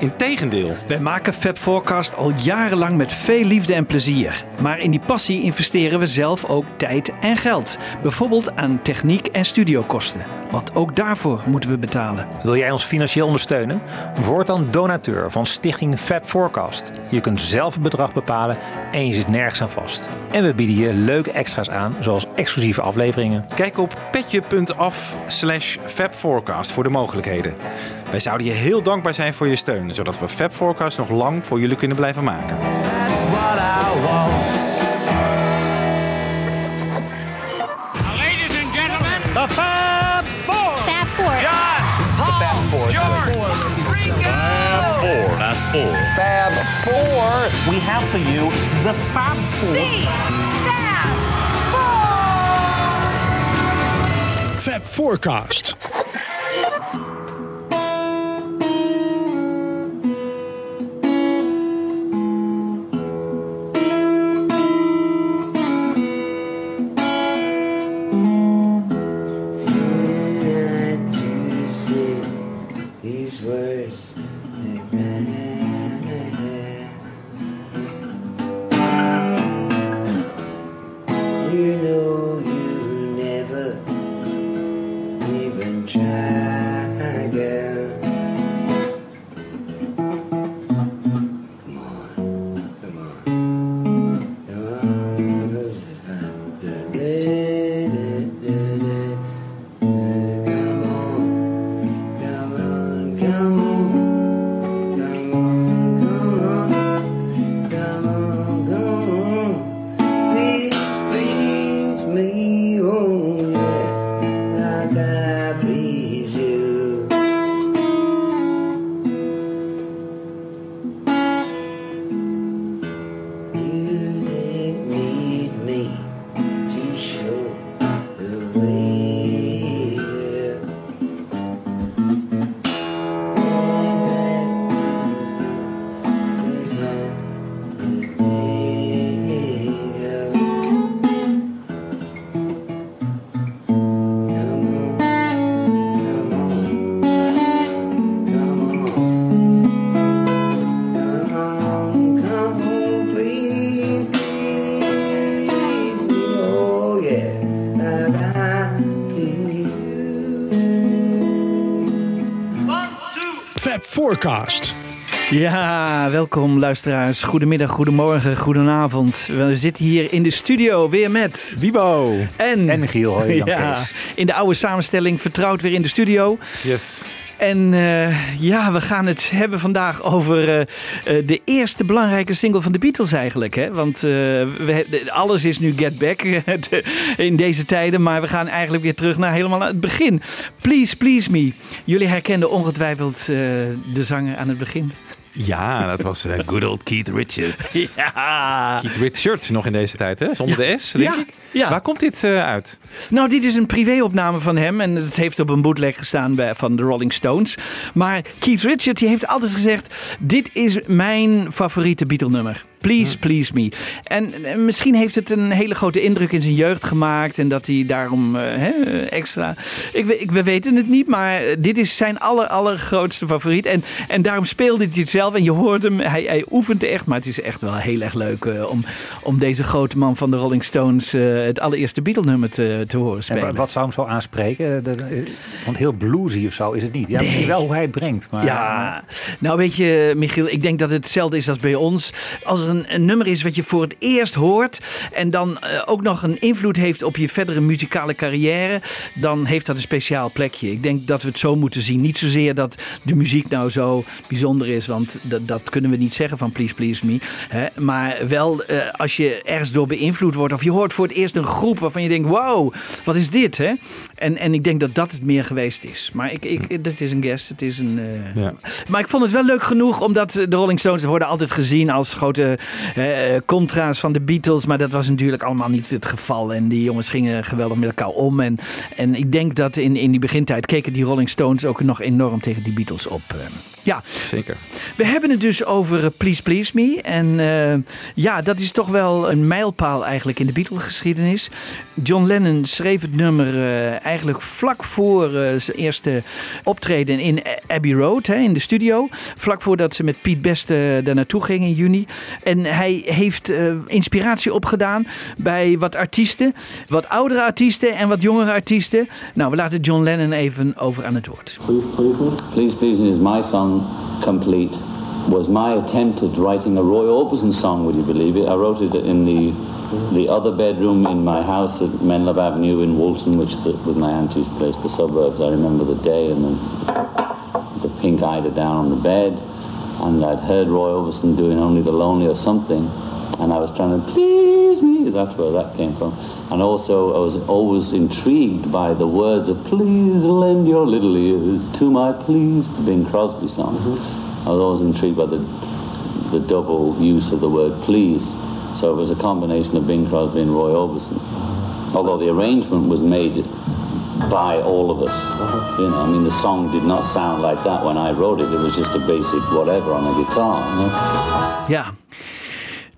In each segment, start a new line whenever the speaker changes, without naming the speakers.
Integendeel.
Wij maken Fab Forecast al jarenlang met veel liefde en plezier. Maar in die passie investeren we zelf ook tijd en geld. Bijvoorbeeld aan techniek en studiokosten. Want ook daarvoor moeten we betalen.
Wil jij ons financieel ondersteunen? Word dan donateur van Stichting Fab Forecast. Je kunt zelf het bedrag bepalen en je zit nergens aan vast. En we bieden je leuke extra's aan, zoals exclusieve afleveringen.
Kijk op petje.af slash fabforecast voor de mogelijkheden. Wij zouden je heel dankbaar zijn voor je steun, zodat we Fab Forecast nog lang voor jullie kunnen blijven maken.
That's what I want.
Ladies and gentlemen,
The Fab Four.
Fab Four.
Fab Four. We have for you the Fab Four.
Fab Forecast.
Ja, welkom luisteraars. Goedemiddag, goedemorgen, goedenavond. We zitten hier in de studio weer met
Wibo.
en,
En hoi,
ja,
Kees.
in de oude samenstelling vertrouwd weer in de studio.
Yes.
En eh, ja, we gaan het hebben vandaag over eh, eh, de eerste belangrijke single van de Beatles eigenlijk. Hè? Want alles is nu Get Back in deze tijden. Maar we gaan eigenlijk weer terug naar helemaal het begin. Please, Please Me. Jullie herkenden ongetwijfeld de zanger aan het begin.
Ja, dat was eh, good old Keith Richards.
Ja.
Keith Richards nog in deze tijd, hè? Zonder de S, denk
Ja,
ik.
ja.
Waar komt dit eh, uit?
Nou, dit is een privéopname van hem en het heeft op een bootleg gestaan bij, van de Rolling Stones. Maar Keith Richards die heeft altijd gezegd: dit is mijn favoriete Beatle-nummer. Please, please me. En, en misschien heeft het een hele grote indruk in zijn jeugd gemaakt en dat hij daarom eh, extra. Ik, we- ik, we weten het niet, maar dit is zijn aller, allergrootste favoriet. En, en daarom speelde hij het zelf en je hoort hem, hij, hij oefent echt. Maar het is echt wel heel erg leuk eh, om, om deze grote man van de Rolling Stones eh, het allereerste Beatle-nummer te, te horen
En
spelen.
wa- wat zou hem zo aanspreken? De- de- Want heel bluesy of zo is het niet. Ja, misschien wel hoe hij het brengt. Maar,
Ja, nou weet je, Michiel, ik denk dat het hetzelfde is als bij ons. Als er een, een nummer is wat je voor het eerst hoort en dan eh, ook nog een invloed heeft op je verdere muzikale carrière, dan heeft dat een speciaal plekje. Ik denk dat we het zo moeten zien. Niet zozeer dat de muziek nou zo bijzonder is, want dat, dat kunnen we niet zeggen van Please Please Me. Hè? Maar wel eh, als je ergens door beïnvloed wordt of je hoort voor het eerst een groep waarvan je denkt, wow, wat is dit? Hè? En, en ik denk dat dat het meer geweest is. Maar ik, ik, dat is een guest, het is een... eh,
Ja.
maar ik vond het wel leuk genoeg, omdat de Rolling Stones worden altijd gezien als grote contra's van de Beatles. Maar dat was natuurlijk allemaal niet het geval. En die jongens gingen geweldig met elkaar om. En, en ik denk dat in, in die begintijd keken die Rolling Stones ook nog enorm tegen die Beatles op. eh. Ja,
Zeker.
we hebben het dus over eh, Please Please Me. En eh, ja, dat is toch wel een mijlpaal eigenlijk in de Beatle-geschiedenis. John Lennon schreef het nummer eh, eigenlijk vlak voor eh, zijn eerste optreden in Abbey Road, hè, in de studio. Vlak voordat ze met Piet Best eh, daar naartoe gingen in juni. En hij heeft eh, inspiratie opgedaan bij wat artiesten. Wat oudere artiesten en wat jongere artiesten. Nou, we laten John Lennon even over aan het woord.
Please Please Me? Please Please Me is my song, complete. Was my attempt at writing a Roy Orbison song, would you believe it? I wrote it in the the other bedroom in my house at Menlove Avenue in Woolton, which the, was my auntie's place, the suburbs. I remember the day and the, the pink eider down on the bed. And I'd heard Roy Orbison doing Only the Lonely or something. And I was trying to please me. That's where that came from. And also, I was always intrigued by the words of "Please lend your little ears to my please," the Bing Crosby songs. Mm-hmm. I was always intrigued by the the double use of the word "please." So it was a combination of Bing Crosby and Roy Orbison. Although the arrangement was made by all of us. You know, I mean, the song did not sound like that when I wrote it. It was just a basic whatever on a guitar. You know?
Ja.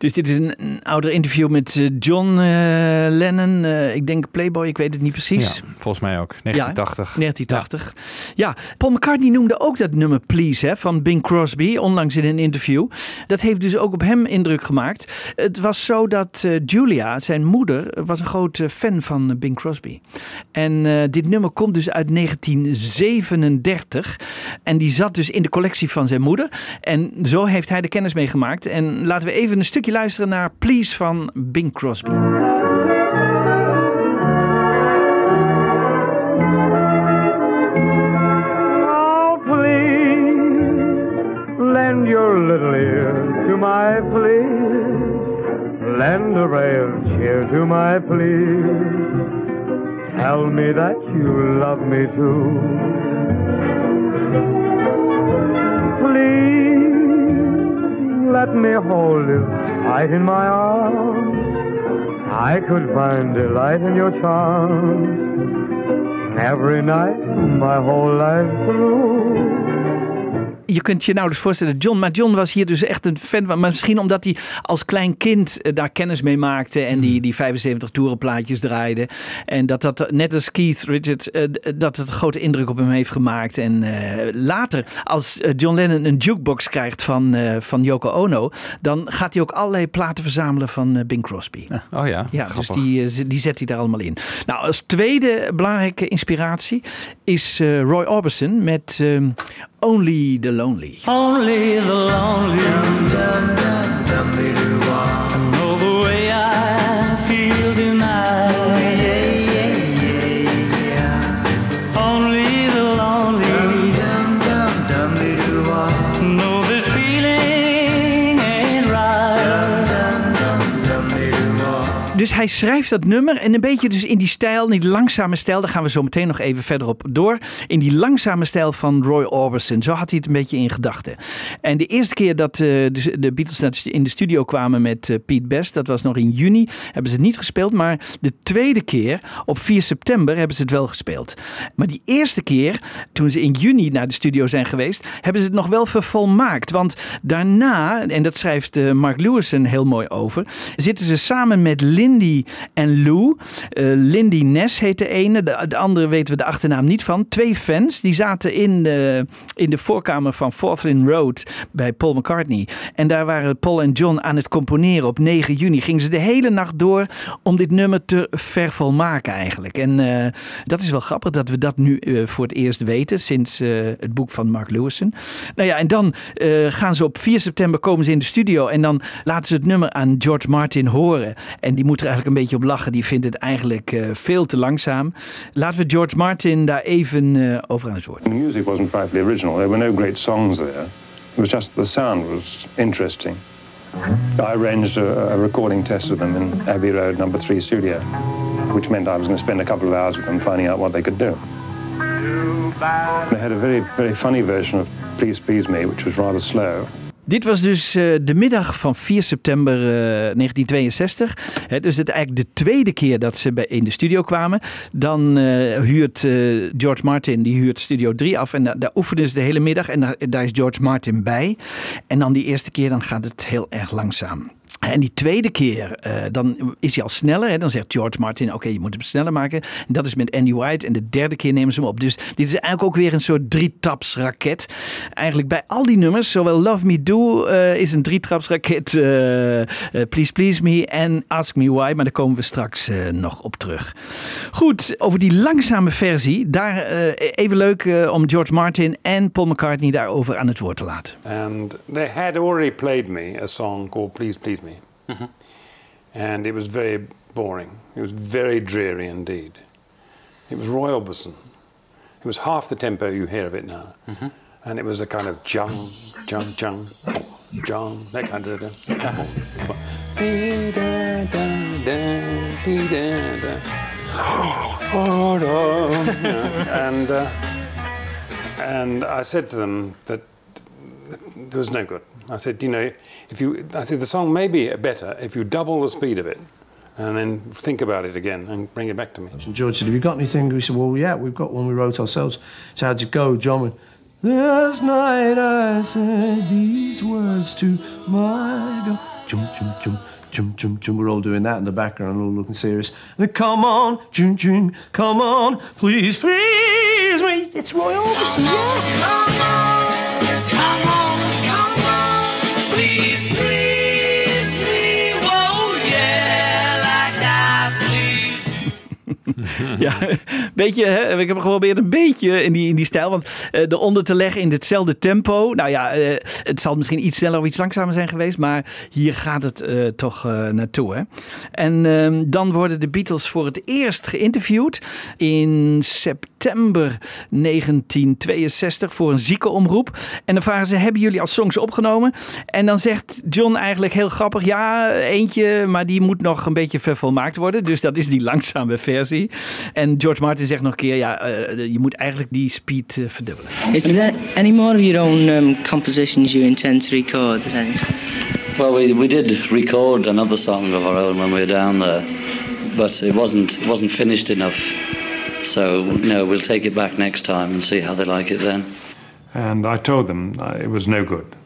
Dus dit is een, een ouder interview met eh, John eh, Lennon. Eh, ik denk Playboy, ik weet het niet precies.
Ja, volgens mij ook. 1980.
1980. Ja. Paul McCartney noemde ook dat nummer Please hè, van Bing Crosby, onlangs in een interview. Dat heeft dus ook op hem indruk gemaakt. Het was zo dat Julia, zijn moeder, was een grote fan van Bing Crosby. En dit nummer komt dus uit 1937. En die zat dus in de collectie van zijn moeder. En zo heeft hij de kennis meegemaakt. En laten we even een stukje luisteren naar Please van Bing Crosby.
Oh, please lend your little ear to my plea. Lend a ray of cheer to my plea. Tell me that you love me too. Please let me hold you tight in my arms. I could find delight in your charms. Every night, my whole life through.
Je kunt je nou dus voorstellen, John, maar John was hier dus echt een fan van. Maar misschien omdat hij als klein kind eh, daar kennis mee maakte en die, die 75 toerenplaatjes draaide. En dat dat, net als Keith Richards, eh, dat het een grote indruk op hem heeft gemaakt. En eh, later, als eh, John Lennon een jukebox krijgt van, eh, van Yoko Ono, dan gaat hij ook allerlei platen verzamelen van eh, Bing Crosby.
Oh ja,
Ja,
grappig.
dus die, eh, die zet hij daar allemaal in. Nou, als tweede belangrijke inspiratie is eh, Roy Orbison met ehm, Only the Lonely.
Only the lonely
hij schrijft dat nummer en een beetje dus in die stijl, die langzame stijl, daar gaan we zo meteen nog even verder op door. In die langzame stijl van Roy Orbison. Zo had hij het een beetje in gedachten. En de eerste keer dat eh, de, Beatles in de studio kwamen met eh, Pete Best, dat was nog in juni, hebben ze het niet gespeeld. Maar de tweede keer, op 4 september, hebben ze het wel gespeeld. Maar die eerste keer, toen ze in juni naar de studio zijn geweest, hebben ze het nog wel vervolmaakt. Want daarna, en dat schrijft eh, Mark Lewison heel mooi over, zitten ze samen met Lindy en Lou. Eh, Lindy Ness heet de ene, de, de andere weten we de achternaam niet van. Twee fans, die zaten in de, in de voorkamer van Forthin Road bij Paul McCartney. En daar waren Paul en John aan het componeren op 9 juni. Gingen ze de hele nacht door om dit nummer te vervolmaken eigenlijk. En eh, dat is wel grappig dat we dat nu eh, voor het eerst weten sinds het boek van Mark Lewison. Nou ja, en dan gaan ze op 4 september komen ze in de studio en dan laten ze het nummer aan George Martin horen. En die moet er eigenlijk een beetje op lachen. Die vindt het eigenlijk eh, veel te langzaam. Laten we George Martin daar even eh, over aan het woord.
The music wasn't frightfully original. There were no great songs there. It was just the sound was interesting. I arranged a, recording test with them in Abbey Road number three studio, which meant I was going to spend a couple of hours with them finding out what they could do. They had a very, very funny version of Please Please Me, which was rather slow.
Dit was dus eh, de middag van 4 september eh, 1962. Hè, dus het eigenlijk de tweede keer dat ze bij, in de studio kwamen. Dan eh, huurt eh, George Martin die huurt Studio 3 af. En da- daar oefenen ze de hele middag. En daar is George Martin bij. En dan die eerste keer dan gaat het heel erg langzaam. En die tweede keer, eh, dan is hij al sneller. Hè? Dan zegt George Martin, oké, je moet hem sneller maken. En dat is met Andy White. En de derde keer nemen ze hem op. Dus dit is eigenlijk ook weer een soort drietapsraket. Eigenlijk bij al die nummers, zowel Love Me Do eh, is een drietrapsraket. eh, eh, Please Please Me en Ask Me Why. Maar daar komen we straks nog op terug. Goed, over die langzame versie. Daar even leuk om George Martin en Paul McCartney daarover aan het woord te laten.
And they had already played me a song called Please Please Me. And it was very boring. It was very dreary indeed. It was Roy Orbison. It was half the tempo you hear of it now. And it was a kind of jung, jung, jung, jung, that kind of. thing. and uh, and I said to them that it was no good. I said, you know, if you, I said the song may be better if you double the speed of it, and then think about it again and bring it back to me.
And George said, Have you got anything? We said, Well, yeah, we've got one we wrote ourselves. So, how'd it go? John went, Last night I said these words to my girl. Chum, chum, chum, chum, chum, chum. We're all doing that in the background, all looking serious. And then, come on, chum, chum, come on, please, please me. It's Roy Orbison, yeah.
Ja, beetje, hè? ik heb geprobeerd een beetje in die, in die stijl. Want eh eronder te leggen in hetzelfde tempo. Nou ja, eh, het zal misschien iets sneller of iets langzamer zijn geweest. Maar hier gaat het eh, toch naartoe. Hè? En ehm, dan worden de Beatles voor het eerst geïnterviewd. In september 1962 voor een ziekenomroep. En dan vragen ze, hebben jullie al songs opgenomen? En dan zegt John eigenlijk heel grappig. Ja, eentje, maar die moet nog een beetje vervolmaakt worden. Dus dat is die langzame versie. En George Martin zegt nog een keer, ja, eh, je moet eigenlijk die speed eh, verdubbelen.
Is there any more of your own um, compositions you intend to record?
Well, we, we did record another song of our own when we were down there, but it wasn't it wasn't finished enough. So no, we'll take it back next time and see how they like it then.
And I told them uh, it was no good.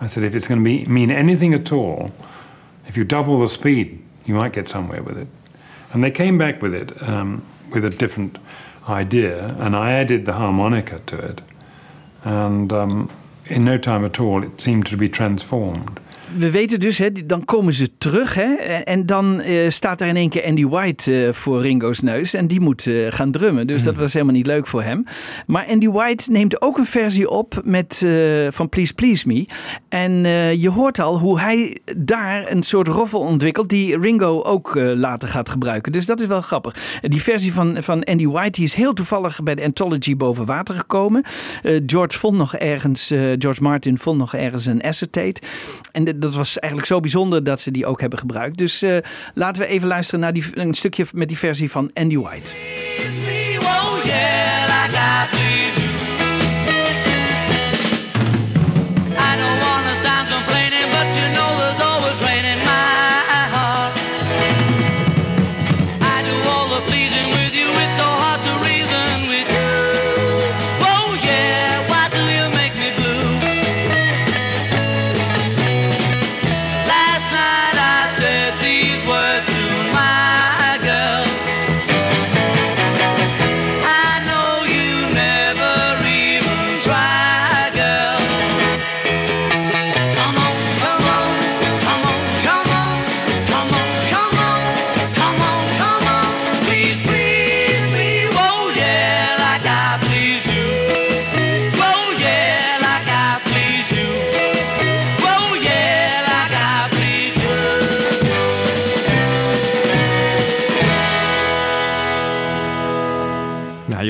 I said, if it's going to be, mean anything at all, if you double the speed, you might get somewhere with it. And they came back with it um, with a different idea, and I added the harmonica to it. And um, in no time at all, it seemed to be transformed.
We weten dus, hè, dan komen ze terug. Hè, en- dan eh, staat daar in één keer Andy White eh, voor Ringo's neus. En die moet eh, gaan drummen. Dus dat was helemaal niet leuk voor hem. Maar Andy White neemt ook een versie op met, van Please Please Me. En je hoort al hoe hij daar een soort roffel ontwikkelt. Die Ringo ook later gaat gebruiken. Dus dat is wel grappig. Die versie van, van Andy White die is heel toevallig bij de Anthology boven water gekomen. George vond nog ergens, George Martin vond nog ergens een acetate. En de- dat was eigenlijk zo bijzonder dat ze die ook hebben gebruikt. Dus eh, laten we even luisteren naar die, een stukje met die versie van Andy White.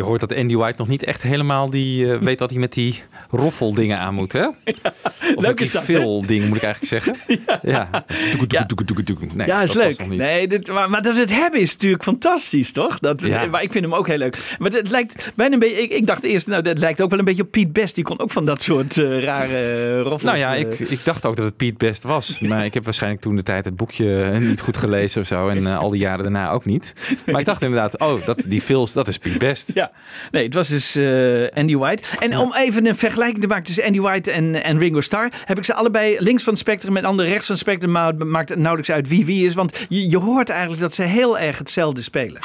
Hoort dat Andy White nog niet echt helemaal die, eh, weet wat hij met die roffeldingen aan moet, hè? Of
leuk is dat, hè?
veel-dingen, moet ik eigenlijk zeggen. ja. Doeke. Nee,
ja, is leuk. Nee, dit, maar, maar dat het hebben is natuurlijk fantastisch, toch? Dat,
Ja.
Maar ik vind hem ook heel leuk. Maar het lijkt bijna een beetje. Ik, ik dacht eerst, nou, dat lijkt ook wel een beetje op Piet Best. Die kon ook van dat soort eh, rare uh, roffels.
Nou ja,
eh,
ik, ik dacht ook dat het Piet Best was. Maar ik heb waarschijnlijk toen de tijd het boekje eh, niet goed gelezen of zo. En eh, al die jaren daarna ook niet. Maar ik dacht inderdaad, oh, dat, die Phils, dat is Piet Best.
Ja, nee, het was dus eh, Andy White. En om even een vergelijking te maken tussen Andy White en, en Ringo Starr, heb ik ze allebei links van het spectrum met andere rechts van het spectrum. Maar het maakt nauwelijks uit wie wie is. Want je, je hoort eigenlijk dat ze heel erg hetzelfde spelen.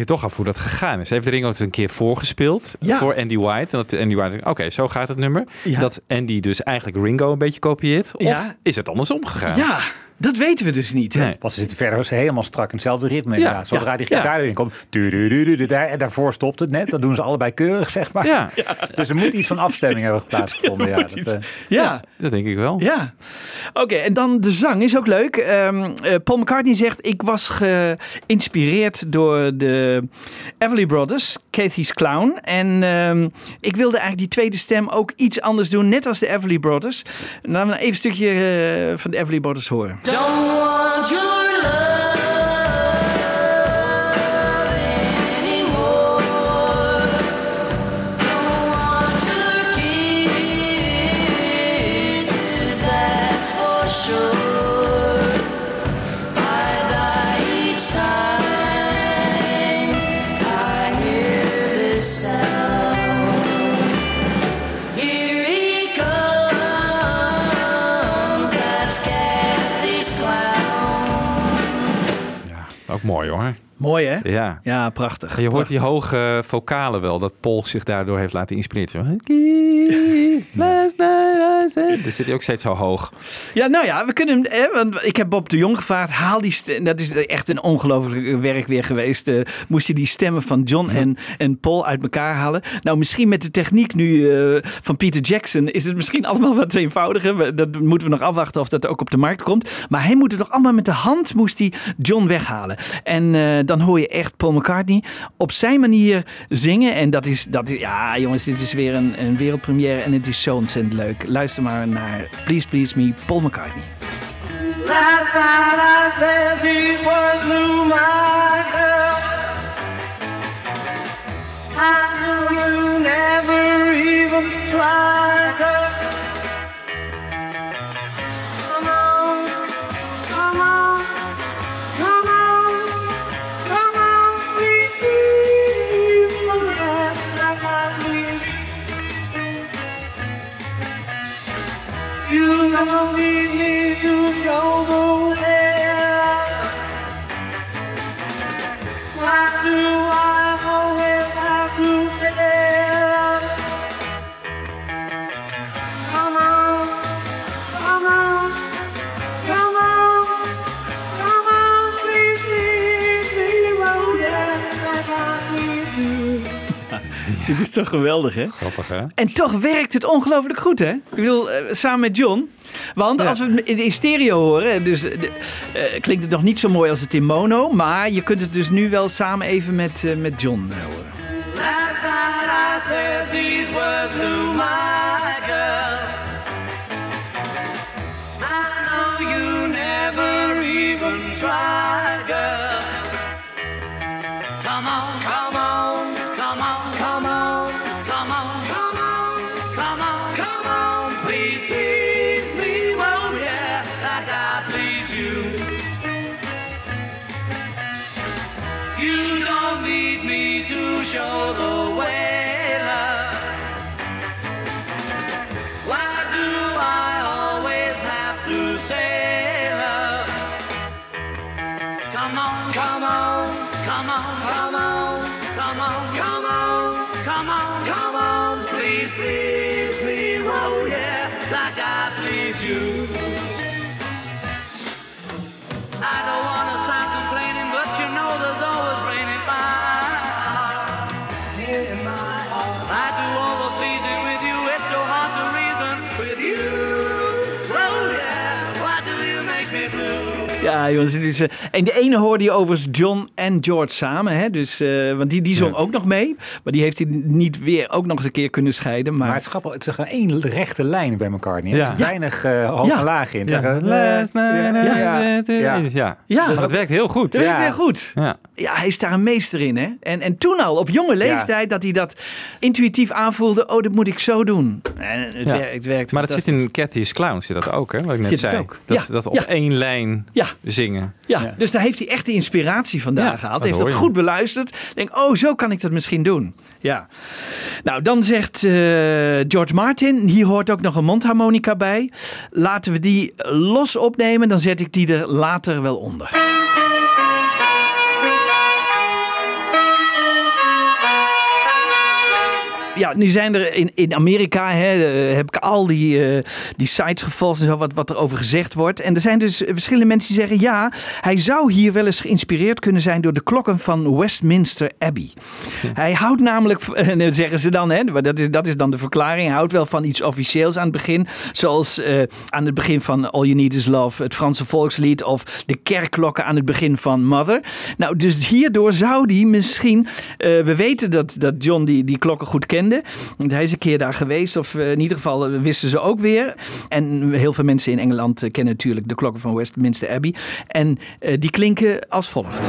Je toch af hoe dat gegaan is. Heeft Ringo het een keer voorgespeeld
Ja.
voor Andy White? En dat Andy White oké, zo gaat het nummer.
Ja.
Dat Andy dus eigenlijk Ringo een beetje kopieert. Of
Ja.
is het andersom gegaan?
Ja, dat weten we dus niet. Hè?
Nee.
Want ze zitten verder helemaal strak in hetzelfde ritme. Zodra
ja,
die gitaar erin komt. En daarvoor stopt het net. Dat doen ze allebei keurig, zeg maar.
Ja.
Dus er moet iets van afstemming hebben plaatsgevonden. Ja, dat, eh,
Ja.
Dat denk ik wel.
Ja, oké. en dan de zang is ook leuk. Ehm, eh, Paul McCartney zegt: Ik was geïnspireerd door de Everly Brothers, Kathy's Clown. En ehm, ik wilde eigenlijk die tweede stem ook iets anders doen, net als de Everly Brothers. En laten we even een stukje eh, van de Everly Brothers horen.
Don't want your
Ook mooi hoor.
Mooi hè?
Ja.
Ja, prachtig.
Je hoort
Prachtig.
die hoge vocalen wel, dat Paul zich daardoor heeft laten inspireren. Dan zit hij ook steeds zo hoog.
Ja, nou ja, we kunnen hem. Hè, want ik heb Bob de Jong gevraagd. Haal die stem. Dat is echt een ongelooflijk werk weer geweest. eh, moest hij die stemmen van John en, en Paul uit elkaar halen. Nou, misschien met de techniek nu eh, van Peter Jackson is het misschien allemaal wat eenvoudiger. Dat moeten we nog afwachten of dat ook op de markt komt. Maar hij moet het nog allemaal met de hand moest hij John weghalen. En eh, dan hoor je echt Paul McCartney op zijn manier zingen. En dat is, dat ja jongens, dit is weer een, een wereldpremière en het is zo ontzettend leuk. Luister maar naar Please Please Me, Paul McCartney.
Last you never
Dit is toch geweldig, hè?
Grappig hè?
En toch werkt het ongelooflijk goed, hè? Ik bedoel, eh, samen met John. Want als we het in, stereo horen, dus, eh, eh, klinkt het nog niet zo mooi als het in mono. Maar je kunt het dus nu wel samen even met, eh, met John eh, horen.
Last night I said these words to my girl. I know you never even tried, girl. Show the
Ja, jongens, het is. eh, en de ene hoorde je overigens John en George samen, hè? Dus, eh, want die, die zong ook nog mee. Maar die heeft hij niet weer ook nog eens een keer kunnen scheiden. Maar,
Maar het is grappig, het is gewoon één rechte lijn bij McCartney.
Ja.
Er is weinig eh hoog
Ja.
en laag in.
Ja.
Ja. Ja.
Ja.
Ja.
Maar dat werkt heel goed.
Dat werkt heel goed.
Ja.
Ja, hij is daar een meester in, hè? En, en toen al, op jonge leeftijd, dat hij dat intuïtief aanvoelde. Oh, dat moet ik zo doen. En het,
Ja.
werkt, het werkt
Maar dat zit in Cathy's Clown, zit dat ook, hè? Wat ik net
Zit
zei.
ook.
Dat,
Ja.
dat op één lijn zingen.
Ja, dus daar heeft hij echt de inspiratie vandaan gehaald.
dat
Heeft dat goed beluisterd. Denk, oh, zo kan ik dat misschien doen. Ja. Nou, dan zegt eh, George Martin, hier hoort ook nog een mondharmonica bij. Laten we die los opnemen, dan zet ik die er later wel onder. Ja, nu zijn er in, in Amerika, hè, eh, heb ik al die, eh, die sites gevolgd en zo, wat, wat er over gezegd wordt. En er zijn dus verschillende mensen die zeggen, ja, hij zou hier wel eens geïnspireerd kunnen zijn door de klokken van Westminster Abbey. Hij houdt namelijk, en dat zeggen ze dan, hè, dat is, dat is dan de verklaring, hij houdt wel van iets officieels aan het begin. Zoals eh, aan het begin van All You Need Is Love, het Franse volkslied, of de kerkklokken aan het begin van Mother. Nou, dus hierdoor zou hij misschien, eh, we weten dat, dat John die, die klokken goed Hij is een keer daar geweest, of eh, in ieder geval eh, wisten ze ook weer. En heel veel mensen in Engeland eh, kennen natuurlijk de klokken van Westminster Abbey. En die klinken als volgt.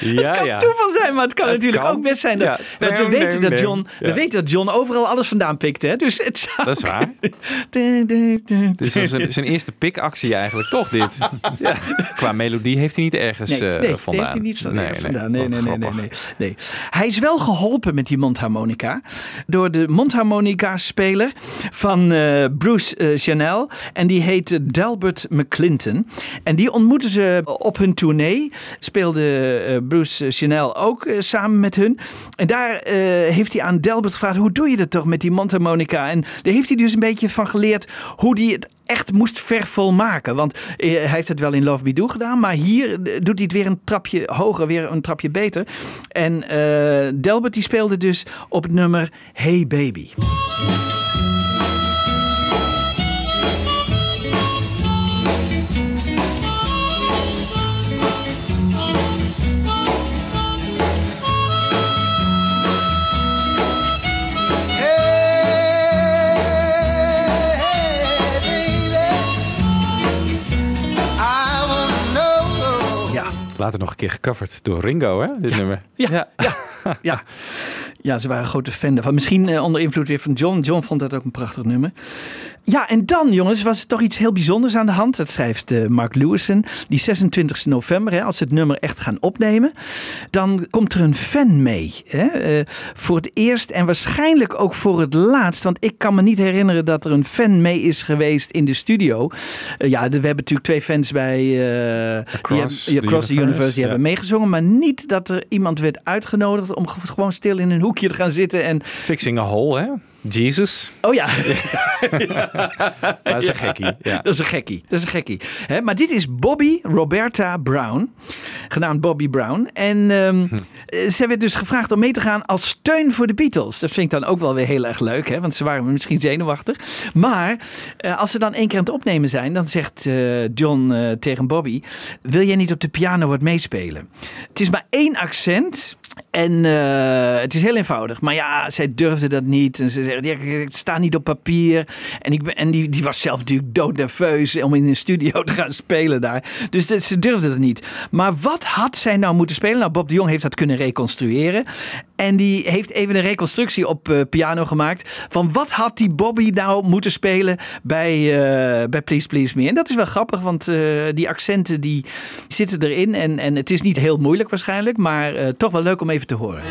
Ja,
Het kan
ja.
toeval zijn, maar het kan
Het
natuurlijk
kan.
ook best zijn dat.
Ja.
Want we weten, dat. John, we weten dat John overal alles vandaan pikt. Hè? Dus het zou...
Dat is waar. Dit is zijn, zijn eerste pikactie eigenlijk, toch dit? ja. Qua melodie heeft hij niet ergens
Nee,
eh,
nee,
vandaan.
heeft hij niet van
nee,
vandaan. Nee, nee, nee, nee, nee, nee. Hij is wel geholpen met die mondharmonica door de mondharmonica-speler van eh, Bruce eh, Chanel. En die heet Delbert McClinton. En die ontmoeten ze op hun tournee. Speelde Bruce Chanel ook eh, samen met hun. En daar eh, heeft hij aan Delbert gevraagd: hoe doe je dat toch met die mondharmonica? En daar heeft hij dus een beetje van geleerd hoe hij het echt moest vervolmaken. Want eh, hij heeft het wel in Love Do gedaan, maar hier eh, doet hij het weer een trapje hoger, weer een trapje beter. En eh, Delbert die speelde dus op het nummer Hey Baby.
Later nog een keer gecoverd door Ringo, hè? Dit nummer.
Ja, ja. ja. Ja, ze waren grote fan daarvan. Misschien eh, onder invloed weer van John. John vond dat ook een prachtig nummer. Ja, en dan jongens, was er toch iets heel bijzonders aan de hand. Dat schrijft eh, Mark Lewison. Die 26 november, hè, als ze het nummer echt gaan opnemen. Dan komt er een fan mee. Hè, eh, voor het eerst en waarschijnlijk ook voor het laatst. Want ik kan me niet herinneren dat er een fan mee is geweest in de studio. Ja, we hebben natuurlijk twee fans bij...
Across
die hebben, ja,
the
the
Universe.
Die
ja.
hebben meegezongen. Maar niet dat er iemand werd uitgenodigd om ge- gewoon stil in een hoekje te gaan zitten. En...
Fixing a hole, hè? Jesus.
Oh ja.
Dat is een gekkie. Ja.
Dat is een gekkie. Dat is een gekkie. Hè, maar dit is Bobby Roberta Brown. Genaamd Bobby Brown. En ehm, Eh, Ze werd dus gevraagd om mee te gaan als steun voor de Beatles. Dat vind ik dan ook wel weer heel erg leuk, hè? want ze waren misschien zenuwachtig. Maar eh, als ze dan één keer aan het opnemen zijn, dan zegt eh, John tegen Bobby: Wil jij niet op de piano wat meespelen? Het is maar één accent. En het is heel eenvoudig. Maar ja, zij durfde dat niet. En ze ja, het staat niet op papier. En, ik en die, die was zelf natuurlijk doodnerveus om in een studio te gaan spelen daar. Dus ze durfde dat niet. Maar wat had zij nou moeten spelen? Nou, Bob de Jong heeft dat kunnen reconstrueren. En die heeft even een reconstructie op eh, piano gemaakt. Van wat had die Bobby nou moeten spelen bij, eh, bij Please Please Me? En dat is wel grappig, want eh, die accenten die zitten erin. En, en het is niet heel moeilijk waarschijnlijk. Maar toch wel leuk om even te horen.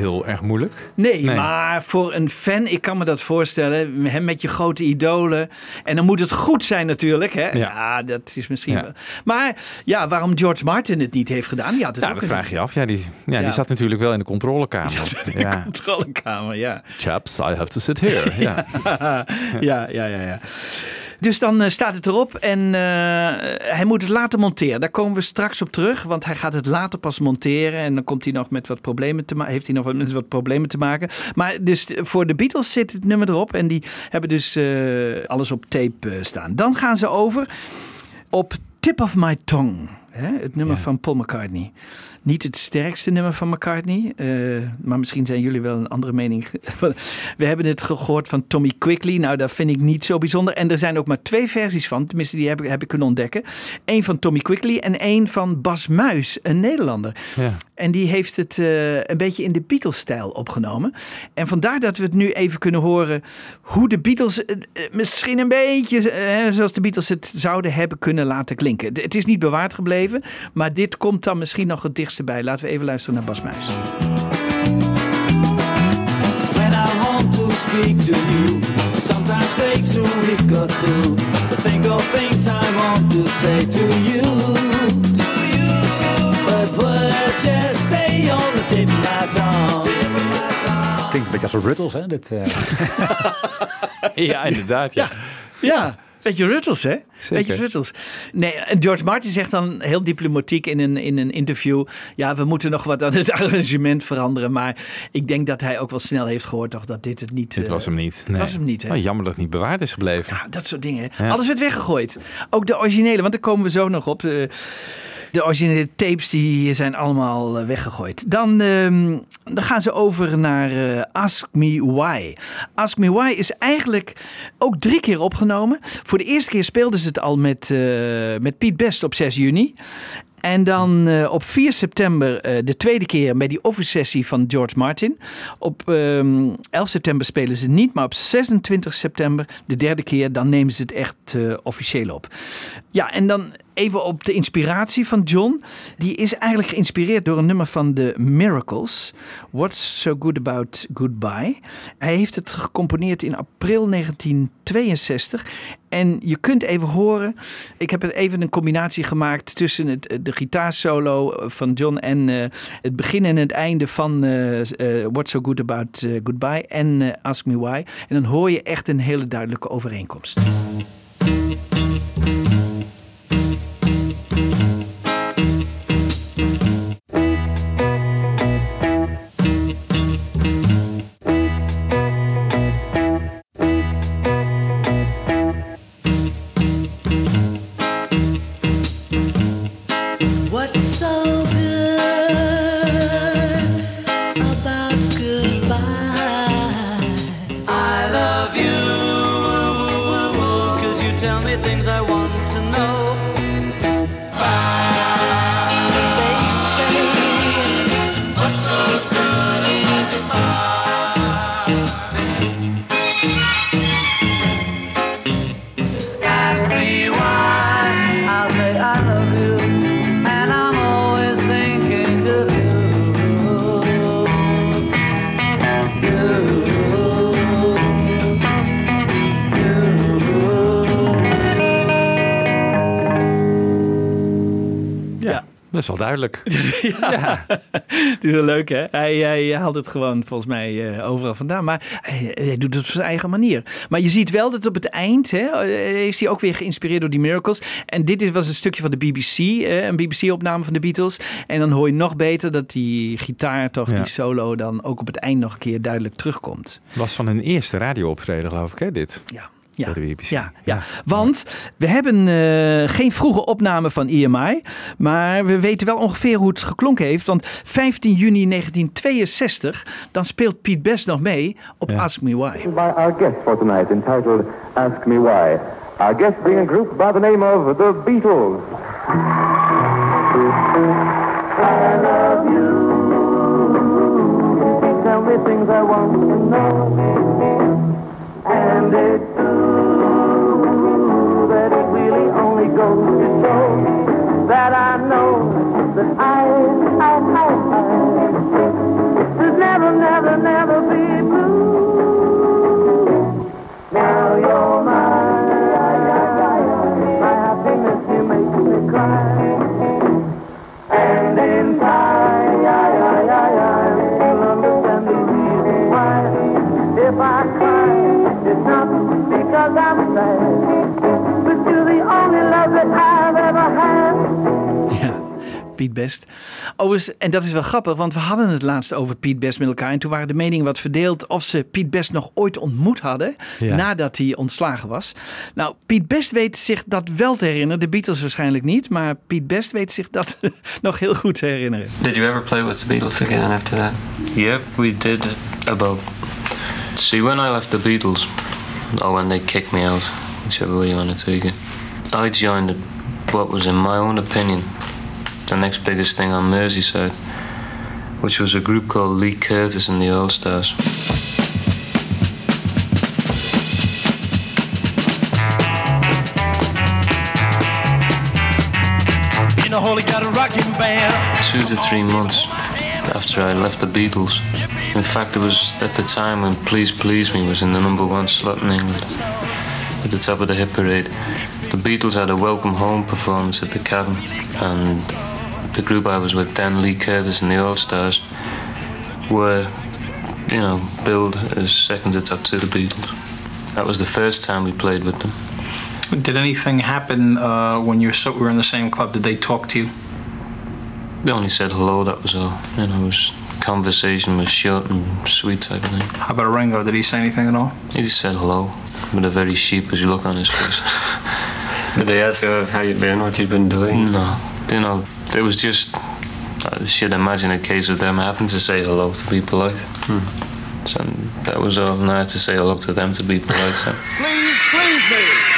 Heel erg moeilijk.
Nee,
Nee.
maar voor een fan, ik kan me dat voorstellen. Hem met je grote idolen. En dan moet het goed zijn natuurlijk. Hè? Ja. dat is misschien
Ja.
wel. Maar ja, waarom George Martin het niet heeft gedaan, die had het ook
dat vraag je af. Ja, die, ja,
Ja.
die zat natuurlijk wel in de controlekamer. ja.
controlekamer, ja.
Chaps, I have to sit here. Ja.
ja, ja, ja, ja. Dus dan eh, staat het erop en eh, hij moet het later monteren. Daar komen we straks op terug, want hij gaat het later pas monteren. En dan komt hij nog met wat problemen te. Heeft hij nog wat- met wat problemen te maken. Maar dus voor de Beatles zit het nummer erop. En die hebben dus eh, alles op tape eh, staan. Dan gaan ze over op Tip of My Tongue. Hè? Het nummer van Paul McCartney. Niet het sterkste nummer van McCartney. eh, maar misschien zijn jullie wel een andere mening. We hebben het gehoord van Tommy Quickly. Nou, dat vind ik niet zo bijzonder. En er zijn ook maar twee versies van. Tenminste, die heb ik, heb ik kunnen ontdekken. Eén van Tommy Quickly en één van Bas Muis, een Nederlander.
Ja.
En die heeft het eh, een beetje in de Beatles-stijl opgenomen. En vandaar dat we het nu even kunnen horen hoe de Beatles eh, misschien een beetje zoals de Beatles het zouden hebben kunnen laten klinken. Het is niet bewaard gebleven, maar dit komt dan misschien nog het dichtste bij. Laten we even luisteren naar Bas Muis.
When I want to speak to you, sometimes takes a week or two to think of things I want to say to you. To you. But words just stay on the tip of my tongue.
Klinkt een beetje als Ruttles, hè? Dit, eh,
ja, inderdaad. Ja.
Ja, beetje Ruttles, hè?
Zeker.
Beetje Ruttles. Nee, George Martin zegt dan heel diplomatiek in een, in een interview... ja, we moeten nog wat aan het arrangement veranderen. Maar ik denk dat hij ook wel snel heeft gehoord toch, dat dit het niet...
Dit
eh,
was hem niet.
Het
Nee.
was hem niet, hè?
Oh, jammer dat het niet bewaard is gebleven.
Ja, dat soort dingen.
Ja.
Alles werd weggegooid. Ook de originele, want daar komen we zo nog op. De, de originele tapes die zijn allemaal eh, weggegooid. Dan, ehm, dan gaan ze over naar eh, Ask Me Why. Ask Me Why is eigenlijk ook drie keer opgenomen. Voor de eerste keer speelden ze het al met, eh, met Piet Best op 6 juni. En dan op 4 september de tweede keer bij die office sessie van George Martin. Op ehm 11 september spelen ze niet, maar op 26 september de derde keer, dan nemen ze het echt eh, officieel op. Ja, en dan even op de inspiratie van John. Die is eigenlijk geïnspireerd door een nummer van The Miracles. What's So Good About Goodbye. Hij heeft het gecomponeerd in april 1962. En je kunt even horen, ik heb het even een combinatie gemaakt tussen het, de gitaarsolo van John en eh, het begin en het einde van eh, eh, What's So Good About eh, Goodbye en eh, Ask Me Why. En dan hoor je echt een hele duidelijke overeenkomst.
Dat is wel duidelijk.
ja. Het is wel leuk, hè? Hij, hij haalt het gewoon volgens mij eh, overal vandaan. Maar hij, hij doet het op zijn eigen manier. Maar je ziet wel dat op het eind hè, eh, is hij ook weer geïnspireerd door die Miracles. En dit is- was een stukje van de BBC, eh, een BBC-opname van de Beatles. En dan hoor je nog beter dat die gitaar, toch,
Ja.
die solo, dan ook op het eind nog een keer duidelijk terugkomt.
Was van hun eerste radiooptreden, geloof ik, hè, dit?
Ja.
Bij de BBC.
Ja, ja. want we hebben eh, geen vroege opname van EMI, maar we weten wel ongeveer hoe het geklonken heeft. Want 15 juni 1962, dan speelt Piet Best nog mee op Ask Me Why.
by our guest for tonight entitled Ask Me Why. Our guest being a group by the name of the Beatles.
I love you. Tell me things I want to know. And it's goes to show that I know that I, I, I, I never, never, never
Piet Best. Overigens, en dat is wel grappig, want we hadden het laatst over Piet Best met elkaar. En toen waren de meningen wat verdeeld of ze Piet Best nog ooit ontmoet hadden.
Ja.
Nadat hij ontslagen was. Nou, Piet Best weet zich dat wel te herinneren. De Beatles waarschijnlijk niet. Maar Piet Best weet zich dat nog heel goed te herinneren.
Did you ever play with the Beatles again after that? Yep, we did about. See, when I left the Beatles, or when they kicked me out, whichever way you want to take it, I joined what was, in my own opinion, the next biggest thing on Merseyside, which was a group called Lee Curtis and the All Stars.
In the hole, got a rocking band.
two to three months after I left the Beatles. In fact, it was at the time when Please Please Me was in the number one slot in England, at the top of the hit parade. The Beatles had a welcome home performance at the Cabin, and the group I was with, Dan Lee Curtis and the All Stars, were, you know, billed as second to top to the Beatles. That was the first time we played with them.
Did anything happen uh, when you were, so, were in the same club? Did they talk to you?
They only said hello, that was all. You know, it was conversation was short and sweet type of thing.
How about Ringo? Did he say anything at all?
He just said hello with a very sheepish look on his face.
Did they ask uh, how you've been, what you've been doing?
No, you know, it was just, uh, I should imagine a case of them having to say hello to be polite. Hmm. So that was all, and I had to say hello to them to be polite. So.
Please, please me.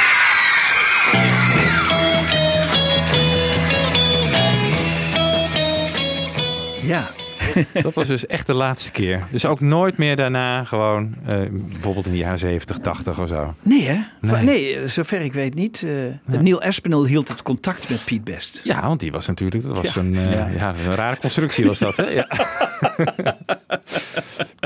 Ja.
Dat was dus echt de laatste keer. Dus ook nooit meer daarna gewoon, eh, bijvoorbeeld in de jaren 70, 80 of zo.
Nee, hè?
Nee.
Nee, zover ik weet niet. Eh, Neil Aspinall hield het contact met Piet Best.
Ja, want die was natuurlijk, dat was
Ja.
een, eh,
Ja.
ja. een rare constructie was dat, hè? Ja.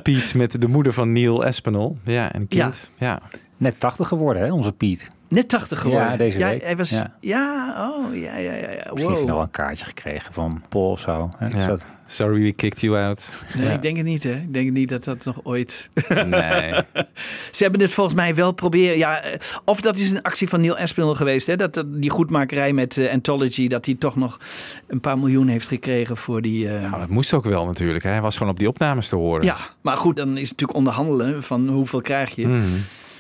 Piet met de moeder van Neil Aspinall. Ja, en een kind. Ja.
Net 80 geworden, hè, onze Piet.
Net 80 geworden.
Ja, deze
ja,
week.
Hij was, ja.
Ja.
oh, ja, ja, ja. ja.
Misschien heeft hij nog een kaartje gekregen van Paul of zo. Hè?
Ja.
dat-
Sorry we kicked you out.
Nee,
Ja.
ik denk het niet, hè? Ik denk niet dat dat nog ooit.
Nee.
Ze hebben dit volgens mij wel proberen. Ja, of dat is een actie van Neil Aspinall geweest, hè? Dat dat- die goedmakerij met eh, Anthology, dat hij toch nog een paar miljoen heeft gekregen voor die. eh,
Nou, dat moest ook wel natuurlijk. Hè. Hij was gewoon op die opnames te horen.
Ja, maar goed, dan is het natuurlijk onderhandelen van hoeveel krijg je.
Mhm.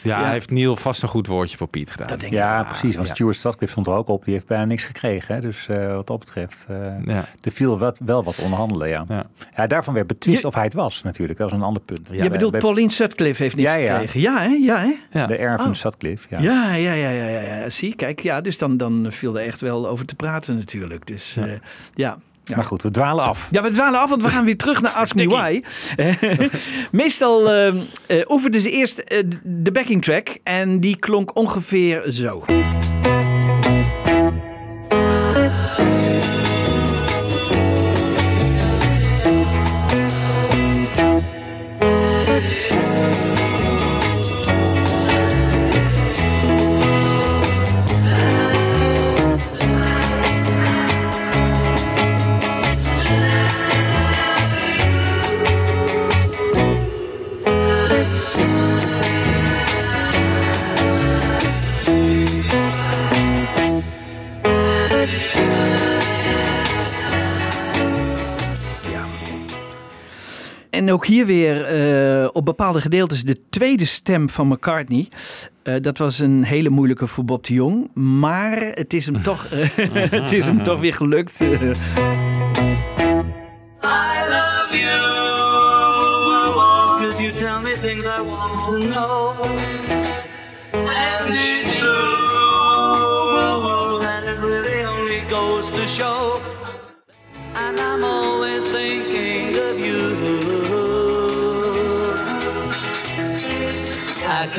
Ja,
Ja.
hij heeft Neil vast een goed woordje voor Piet gedaan.
ja, precies. Want
ja.
Stuart Sutcliffe stond er ook op. Die heeft bijna niks gekregen. Hè? Dus eh, wat dat betreft, eh,
Ja.
er viel wat, wel wat onderhandelen. Ja. Ja. daarvan werd betwist of hij het was natuurlijk. Dat was een ander punt.
je bedoelt Pauline Sutcliffe heeft niks
Ja, ja.
gekregen. Ja, hè? Ja, hè?
De Erwin
Oh.
Sutcliffe. Ja.
Ja, ja, ja, ja, ja, ja. Zie, kijk, ja, dus dan, dan viel er echt wel over te praten natuurlijk. Dus ja. Ja.
Maar goed, we dwalen af.
Ja, we dwalen af, want we gaan weer terug naar Ask Me Why. Meestal eh eh oefenden ze eerst eh, de backing track en die klonk ongeveer zo. Ook hier weer eh, op bepaalde gedeeltes de tweede stem van McCartney. Eh, dat was een hele moeilijke voor Bob de Jong. Maar het is hem toch, het is hem toch weer gelukt.
I love you.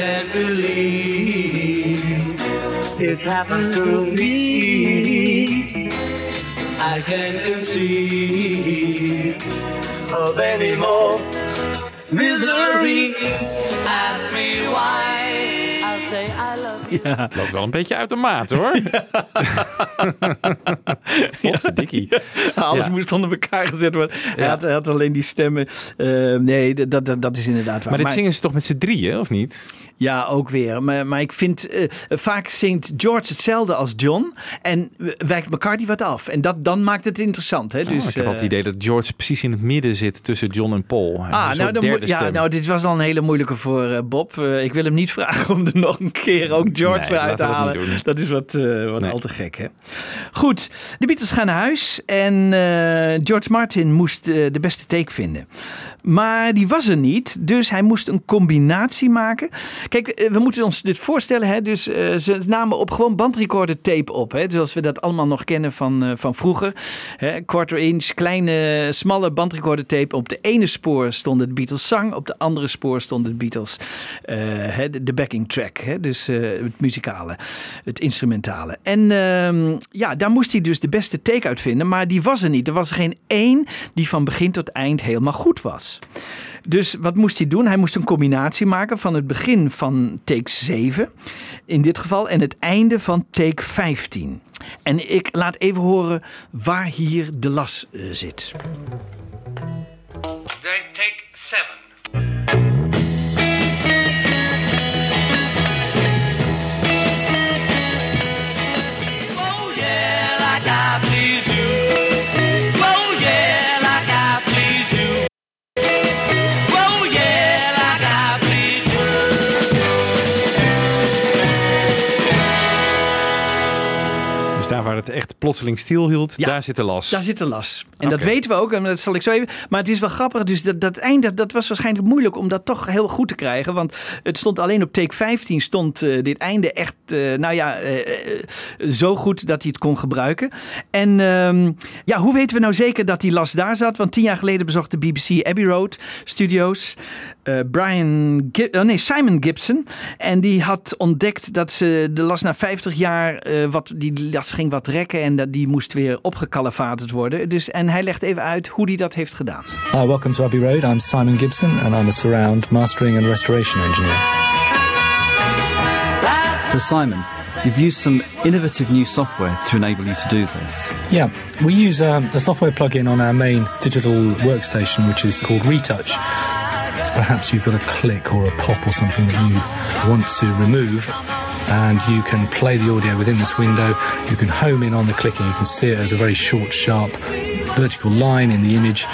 Can't believe it's happened to me. I can't conceive of any more misery. Ask me why. I'll say I love you.
Ja.
Het loopt wel een beetje uit de maat hoor. Potverdikkie.
Alles
Ja.
moest onder elkaar gezet worden. Hij,
Ja.
had, hij had alleen die stemmen. Eh, nee, dat, dat, dat is inderdaad waar.
Maar dit zingen ze toch met z'n drieën, of niet?
Ja, ook weer. Maar, maar ik vind, eh, vaak zingt George hetzelfde als John. En wijkt McCartney wat af. En dat, dan maakt het interessant. Hè?
Oh,
Dus,
ik heb
eh,
altijd het idee dat George precies in het midden zit tussen John en Paul.
Ah, nou, dan ja, nou, dit was al een hele moeilijke voor eh, Bob. Eh, ik wil hem niet vragen om er nog een keer ook George
Nee,
eruit te
dat
halen. Dat is wat, eh, wat
Nee.
al te gek, hè? Goed, de Beatles gaan naar huis en eh, George Martin moest eh, de beste take vinden. Maar die was er niet, dus hij moest een combinatie maken. Kijk, eh, we moeten ons dit voorstellen, hè? Dus eh, ze namen op gewoon bandrecorder tape op, hè? Zoals we dat allemaal nog kennen van, eh, van vroeger. Hè? Quarter inch, kleine, smalle bandrecorder tape. Op de ene spoor stonden de Beatles zang, op de andere spoor stonden de Beatles hè, de, backing track, hè? dus het muzikale, het instrumentale. En ehm, ja, daar moest hij dus de beste take uit vinden, maar die was er niet. Er was geen één die van begin tot eind helemaal goed was. Dus wat moest hij doen? Hij moest een combinatie maken van het begin van take 7 in dit geval en het einde van take 15. En ik laat even horen waar hier de las eh, zit.
take
7. Het echt plotseling stilhield, daar zit de las.
Daar zit de las. En dat weten we ook, en dat zal ik zo even. Maar het is wel grappig. Dus dat, dat einde, dat was waarschijnlijk moeilijk om dat toch heel goed te krijgen. Want het stond alleen op take 15 stond eh, dit einde echt, eh, nou ja, eh, zo goed dat hij het kon gebruiken. En ehm, ja, hoe weten we nou zeker dat die las daar zat? Want tien jaar geleden bezocht de BBC Abbey Road Studios Brian, oh nee, Simon Gibson. En die had ontdekt dat ze de las na 50 jaar, wat, die las ging wat rekken en dat, die moest weer opgekalefaterd worden. Dus, en hij legt even uit hoe hij dat heeft gedaan.
Hi, welcome to Abbey Road. I'm Simon Gibson and I'm a surround mastering and restoration engineer.
So, Simon, you've used some innovative new software to enable you to do this.
Yeah, we use um, a software plugin on our main digital workstation which is called Retouch. Perhaps you've got a click or a pop or something that you want to remove. And you can play the audio within this window. You can home in on the clicking. You can see it as a very short, sharp, vertical line in the image.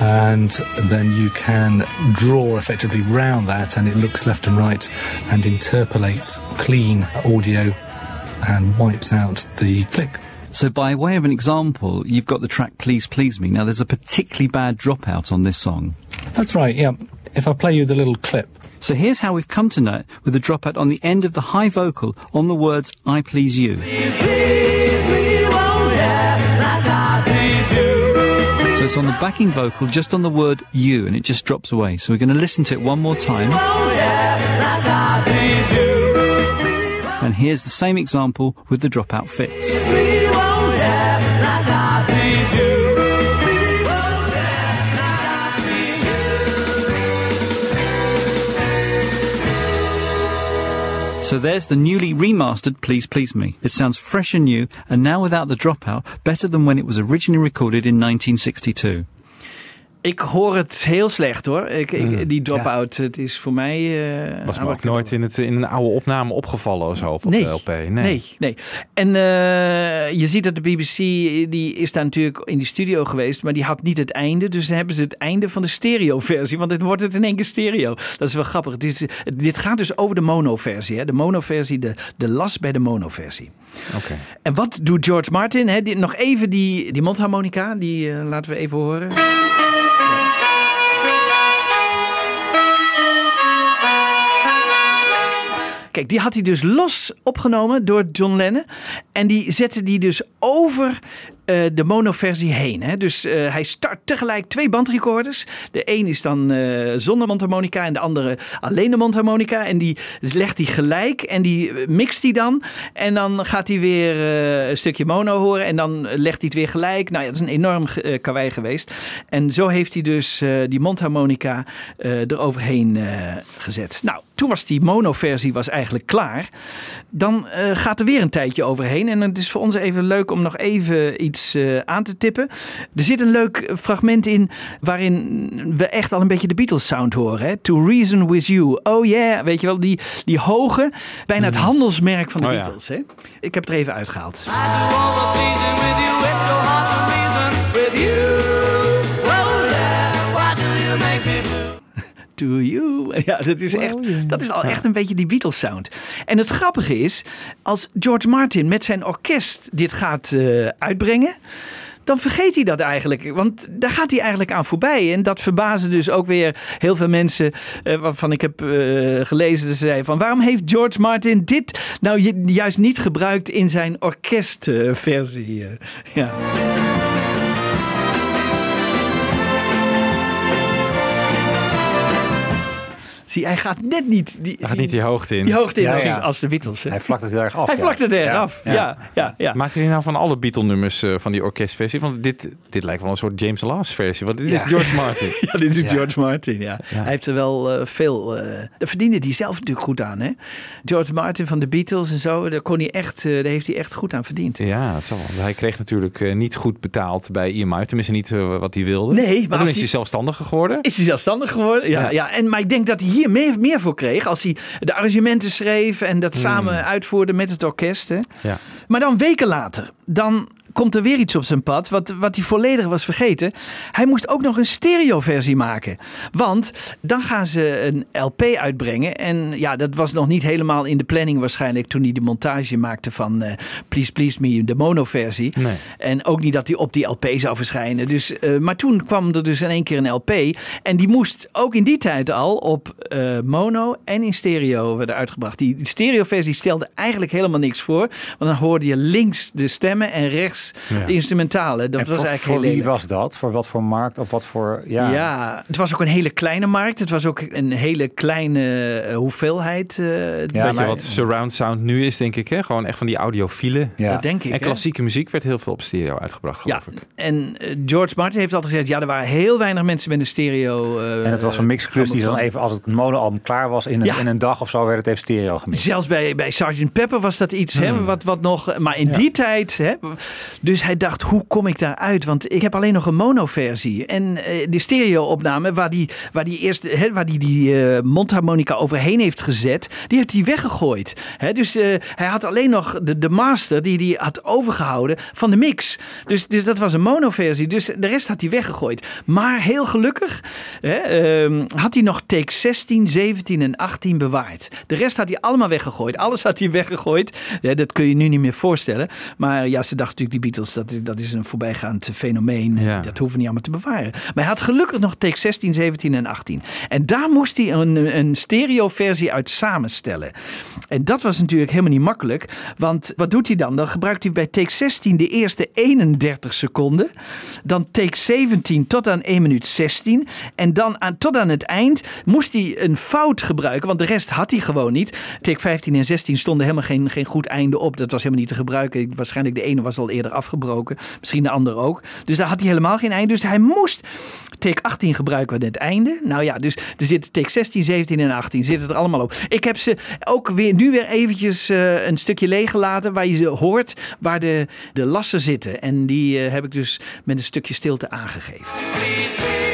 And then you can draw effectively round that, and it looks left and right and interpolates clean audio and wipes out the click.
So, by way of an example, you've got the track Please Please Me. Now, there's a particularly bad dropout on this song.
That's right, yeah. If I play you the little clip.
So, here's how we've come to know it with the dropout on the end of the high vocal on the words I Please You. So, it's on the backing vocal just on the word you, and it just drops away. So, we're going to listen to it one more time. And here's the same example with the dropout fits. So there's the newly remastered Please Please Me. It sounds fresh and new, and now without the dropout, better than when it was originally recorded in 1962.
Ik hoor het heel slecht hoor. Ik, ik,
Mm.
die drop-out, het is voor mij... eh,
Was me ook
aanmakkelijk.
nooit in, het, in een oude opname opgevallen of zo op
Nee,
de LP. Nee.
Nee, nee. En eh, je ziet dat de BBC, die is daar natuurlijk in die studio geweest, maar die had niet het einde. Dus dan hebben ze het einde van de stereo-versie, want dan wordt het in één keer stereo. Dat is wel grappig. Het is, dit gaat dus over de mono-versie. hè. De mono-versie, de, de las bij de mono-versie.
Oké.
En wat doet George Martin? Hè? Die- nog even die, die mondharmonica, die eh, laten we even horen. Kijk, die had hij dus los opgenomen door John Lennon. En die zette die dus over eh, de monoversie heen. Hè? Dus eh, hij start tegelijk twee bandrecorders. De een is dan eh, zonder mondharmonica en de andere alleen de mondharmonica. En die legt hij gelijk en die mixt hij dan. En dan gaat hij weer een stukje mono horen en dan legt hij het weer gelijk. Nou ja, dat is een enorm karwei geweest. En zo heeft hij dus die mondharmonica eroverheen gezet. Nou, toen was die monoversie was eigenlijk klaar. Dan eh, gaat er weer een tijdje overheen. En het is voor ons even leuk om nog even iets eh, aan te tippen. Er zit een leuk fragment in waarin we echt al een beetje de Beatles sound horen. Hè? To Reason With You. Oh yeah, weet je wel, die, die hoge, bijna het handelsmerk van de
Oh ja.
Beatles. Hè? Ik heb het er even uitgehaald.
pleasing with you. It's so hard to reason
To you. Ja, dat is, echt, dat is al echt een beetje die Beatles sound. En het grappige is, als George Martin met zijn orkest dit gaat eh, uitbrengen. Dan vergeet hij dat eigenlijk. Want daar gaat hij eigenlijk aan voorbij. En dat verbazen dus ook weer heel veel mensen. eh, waarvan ik heb eh, gelezen. Dat ze zeiden van waarom heeft George Martin dit nou ju- juist niet gebruikt in zijn orkestversie? ja. Zie, hij gaat net niet die,
Hij gaat niet die hoogte in.
die hoogte in
Ja,
als,
ja.
als de Beatles. hè.
Hij vlakt het heel erg af.
Hij
ja.
vlakt het erg
Ja.
af. Ja, ja, ja.
Maakt hij nou van alle Beatle-nummers eh, van die orkestversie? Want dit, dit lijkt wel een soort James Last versie. Want dit is. George Martin.
Ja, dit is
Ja.
George Martin, ja. Hij heeft er wel eh, veel... eh daar verdiende hij zelf natuurlijk goed aan, hè? George Martin van de Beatles en zo, daar, kon hij echt, eh, daar heeft hij echt goed aan verdiend.
Ja, dat zal wel. Hij kreeg natuurlijk niet goed betaald bij EMI. Tenminste niet wat hij wilde.
Nee, maar
maar toen is hij
hij-
zelfstandiger geworden.
Is hij zelfstandig geworden? Ja, ja.
Ja.
En, maar ik denk dat hij hier meer, meer voor kreeg als hij de arrangementen schreef en
Hmm.
dat samen uitvoerde met het orkest. Hè?
Ja.
Maar dan weken later, dan komt er weer iets op zijn pad wat, wat hij volledig was vergeten. Hij moest ook nog een stereoversie maken. Want dan gaan ze een LP uitbrengen. En ja, dat was nog niet helemaal in de planning waarschijnlijk toen hij de montage maakte van eh, Please Please Me, de monoversie.
Nee.
En ook niet dat hij op die LP zou verschijnen. Dus, eh, maar toen kwam er dus in één keer een LP. En die moest ook in die tijd al op eh, mono en in stereo worden uitgebracht. Die, die stereoversie stelde eigenlijk helemaal niks voor. Want dan hoorde je links de stemmen en rechts
Ja.
de instrumentale. Dat
en
was
voor,
eigenlijk
voor
heel
wie
lelijk.
was dat? Voor wat voor markt of wat voor... Ja,
Ja. het was ook een hele kleine markt. Het was ook een hele kleine eh, hoeveelheid. eh,
Weet je wat surround sound nu is, denk ik. Hè? Gewoon echt van die audiofielen.
Ja. Dat denk ik,
En
hè?
klassieke muziek werd heel veel op stereo uitgebracht, geloof ik.
En eh, George Martin heeft altijd gezegd: ja, er waren heel weinig mensen met een stereo.
En het was een mixklus die dan even, als het monoalbum klaar was, in een,
Ja.
in een dag of zo werd het even stereo gemixt.
Zelfs bij, bij Sgt. Pepper was dat iets, hè,
Hmm.
wat, wat nog. Maar in die tijd. Hè, dus hij dacht: hoe kom ik daar uit? Want ik heb alleen nog een monoversie. En eh, de stereo-opname, waar die, waar die eerst hè, waar die, die eh, mondharmonica overheen heeft gezet, die heeft hij weggegooid. Dus eh, hij had alleen nog de, de master die hij had overgehouden van de mix. Dus, dus dat was een monoversie. Dus de rest had hij weggegooid. Maar heel gelukkig ehm, had hij nog take 16, 17 en 18 bewaard. De rest had hij allemaal weggegooid. Alles had hij weggegooid. Ja, dat kun je nu niet meer voorstellen. Maar ja, ze dachten natuurlijk, die Beatles, dat is, dat is een voorbijgaand fenomeen.
Ja.
Dat hoeven we niet allemaal te bewaren. Maar hij had gelukkig nog take 16, 17 en 18. En daar moest hij een, een stereo-versie uit samenstellen. En dat was natuurlijk helemaal niet makkelijk. Want wat doet hij dan? Dan gebruikt hij bij take 16 de eerste 31 seconden. Dan take 17 tot aan 1 minuut 16. En dan aan, tot aan het eind moest hij een fout gebruiken. Want de rest had hij gewoon niet. Take 15 en 16 stonden helemaal geen, geen goed einde op. Dat was helemaal niet te gebruiken. Waarschijnlijk de ene was al eerder afgebroken. Misschien de andere ook. Dus daar had hij helemaal geen einde. Dus hij moest take 18 gebruiken aan het einde. Nou ja, dus er zitten take 16, 17 en 18 zitten er allemaal op. Ik heb ze ook weer, nu weer eventjes eh, een stukje leeggelaten waar je ze hoort waar de, de lassen zitten. En die eh, heb ik dus met een stukje stilte aangegeven.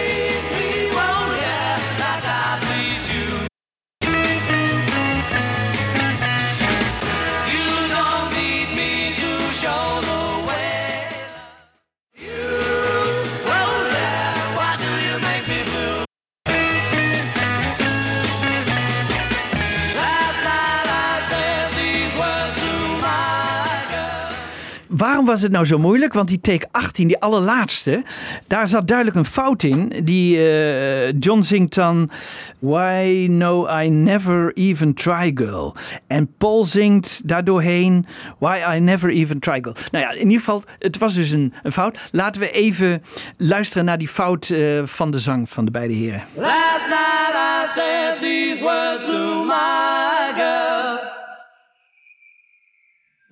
Waarom was het nou zo moeilijk? Want die take 18, die allerlaatste, daar zat duidelijk een fout in. Die eh, John zingt dan Why no I never even try girl. En Paul zingt daardoorheen Why I never even try girl. Nou ja, in ieder geval, het was dus een, een fout. Laten we even luisteren naar die fout eh, van de zang van de beide heren.
Last night I said these words to my girl.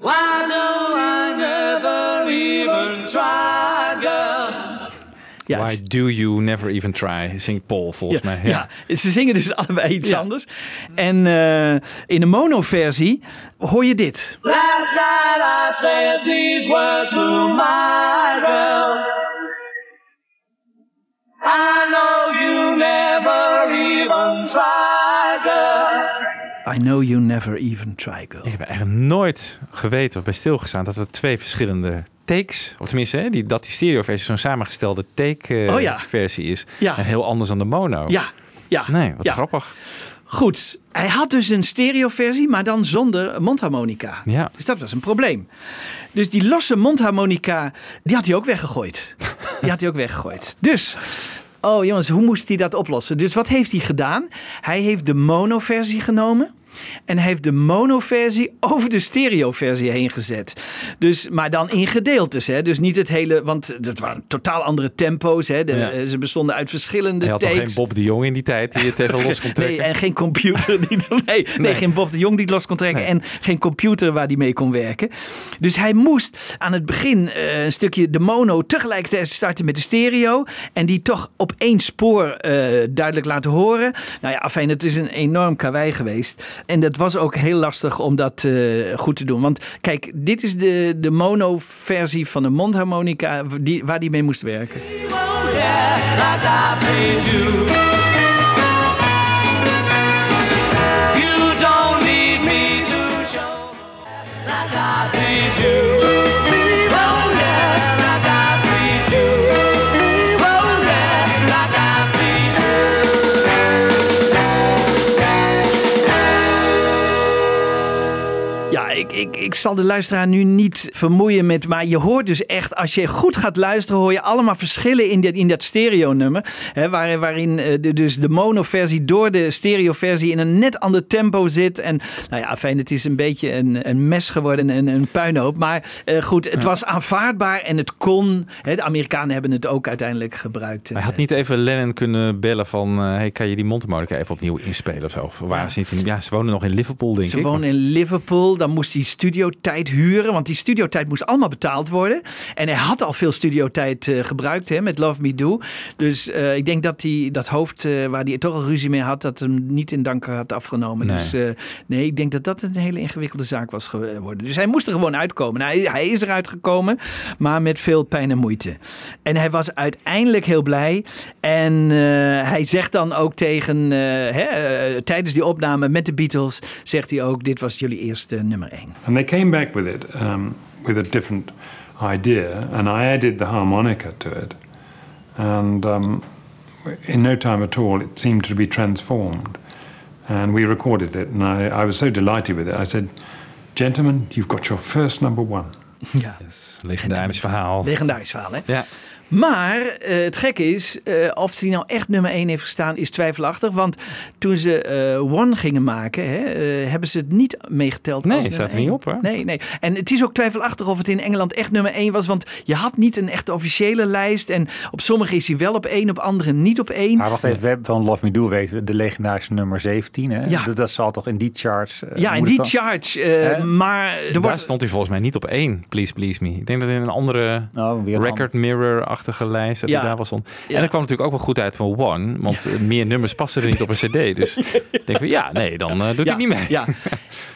Why do I never even try, girl?
Ja,
Why do you never even try? Zingt Paul volgens mij. Ja.
Ja, ze zingen dus allebei iets
Ja.
anders. En eh, in de mono-versie hoor je dit.
Last night I said these words to my girl. I know you never even try.
I know you never even try, girl.
Ik heb eigenlijk nooit geweten of bij stilgestaan dat er twee verschillende takes, of tenminste hè, die, dat die stereoversie zo'n samengestelde take-versie
Oh ja.
versie is.
Ja.
En heel anders dan de mono.
Ja, ja.
Nee, wat
ja.
grappig.
Goed, hij had dus een stereoversie, maar dan zonder mondharmonica.
Ja.
Dus dat was een probleem. Dus die losse mondharmonica, die had hij ook weggegooid. Die had hij ook weggegooid. Dus, oh jongens, hoe moest hij dat oplossen? Dus wat heeft hij gedaan? Hij heeft de mono-versie genomen. En heeft de mono-versie over de stereo-versie heen gezet. Dus, maar dan in gedeeltes. Hè? Dus niet het hele, want het waren totaal andere tempo's. Hè? De,
Ja.
eh, Ze bestonden uit verschillende
Hij had
takes.
geen Bob de Jong in die tijd die het even los kon trekken?
Nee, en geen computer. Die, nee, nee,
Nee.
geen Bob de Jong die het los kon trekken. En geen computer waar die mee kon werken. Dus hij moest aan het begin eh, een stukje de mono tegelijkertijd starten met de stereo. En die toch op één spoor eh, duidelijk laten horen. Nou ja, afijn, het is een enorm karwei geweest. En dat was ook heel lastig om dat eh, goed te doen. Want kijk, dit is de, de mono-versie van de mondharmonica die, waar die mee moest werken.
You. Don't need me to show.
Ik, ik, zal de luisteraar nu niet vermoeien met. Maar je hoort dus echt, als je goed gaat luisteren, hoor je allemaal verschillen in dat, in dat stereo-nummer. Hè, waar, waarin eh, de, dus de mono-versie door de stereo-versie in een net ander tempo zit. En nou ja, fijn, het is een beetje een, een mes geworden, een, een puinhoop. Maar eh, goed, het was aanvaardbaar en het kon. Hè, de Amerikanen hebben het ook uiteindelijk gebruikt.
Hij had niet even Lennon kunnen bellen van... eh, hey, kan je die mondharmonica even opnieuw inspelen of zo? Of waren ze niet in... Ja, ze wonen nog in Liverpool, denk
Ze
ik.
wonen in Liverpool. Dan moest hij studiotijd huren. Want die studiotijd moest allemaal betaald worden. En hij had al veel studiotijd eh, gebruikt hè, met Love Me Do. Dus eh, ik denk dat hij dat hoofd eh, waar hij toch al ruzie mee had... dat hem niet in dank had afgenomen.
Nee.
Dus nee, ik denk dat dat een hele ingewikkelde zaak was geworden. Dus hij moest er gewoon uitkomen. Nou, hij, hij is eruit gekomen, maar met veel pijn en moeite. En hij was uiteindelijk heel blij. En hij zegt dan ook tegen... hè, tijdens die opname met de Beatles... zegt hij ook, dit was jullie eerste nummer één.
And they came back with it um, with a different idea, and I added the harmonica to it. And um, in no time at all, it seemed to be transformed. And we recorded it, and I, I was so delighted with it. I said, Gentlemen, you've got your first number one.
Ja.
Legendarisch verhaal.
Legendarisch verhaal, hè?
Ja.
Maar eh, het gekke is, eh, of hij nou echt nummer 1 heeft gestaan, is twijfelachtig. Want toen ze eh, One gingen maken, hè, hebben ze het niet meegeteld.
Nee,
als
staat er niet op, hè?
Nee, nee. En het is ook twijfelachtig of het in Engeland echt nummer 1 was. Want je had niet een echte officiële lijst. En op sommige is hij wel op 1, op andere niet op 1.
Maar wacht even, we hebben van Love Me Do weten we de legendarische nummer 17. Hè?
Ja.
Dat, dat zal toch in die charts...
ja, in die eh,
Hè?
maar er
Daar
wordt,
stond hij volgens mij niet op één, Please Please Me. Ik denk dat in een andere
Oh, weer een
Mirror-achtige lijst dat
Ja.
hij daar stond.
Ja.
En dat kwam natuurlijk ook wel goed uit van One, want eh, meer nummers passen er niet op een cd. Dus ik denk van ja, nee, dan eh, doet hij niet mee.
Ja.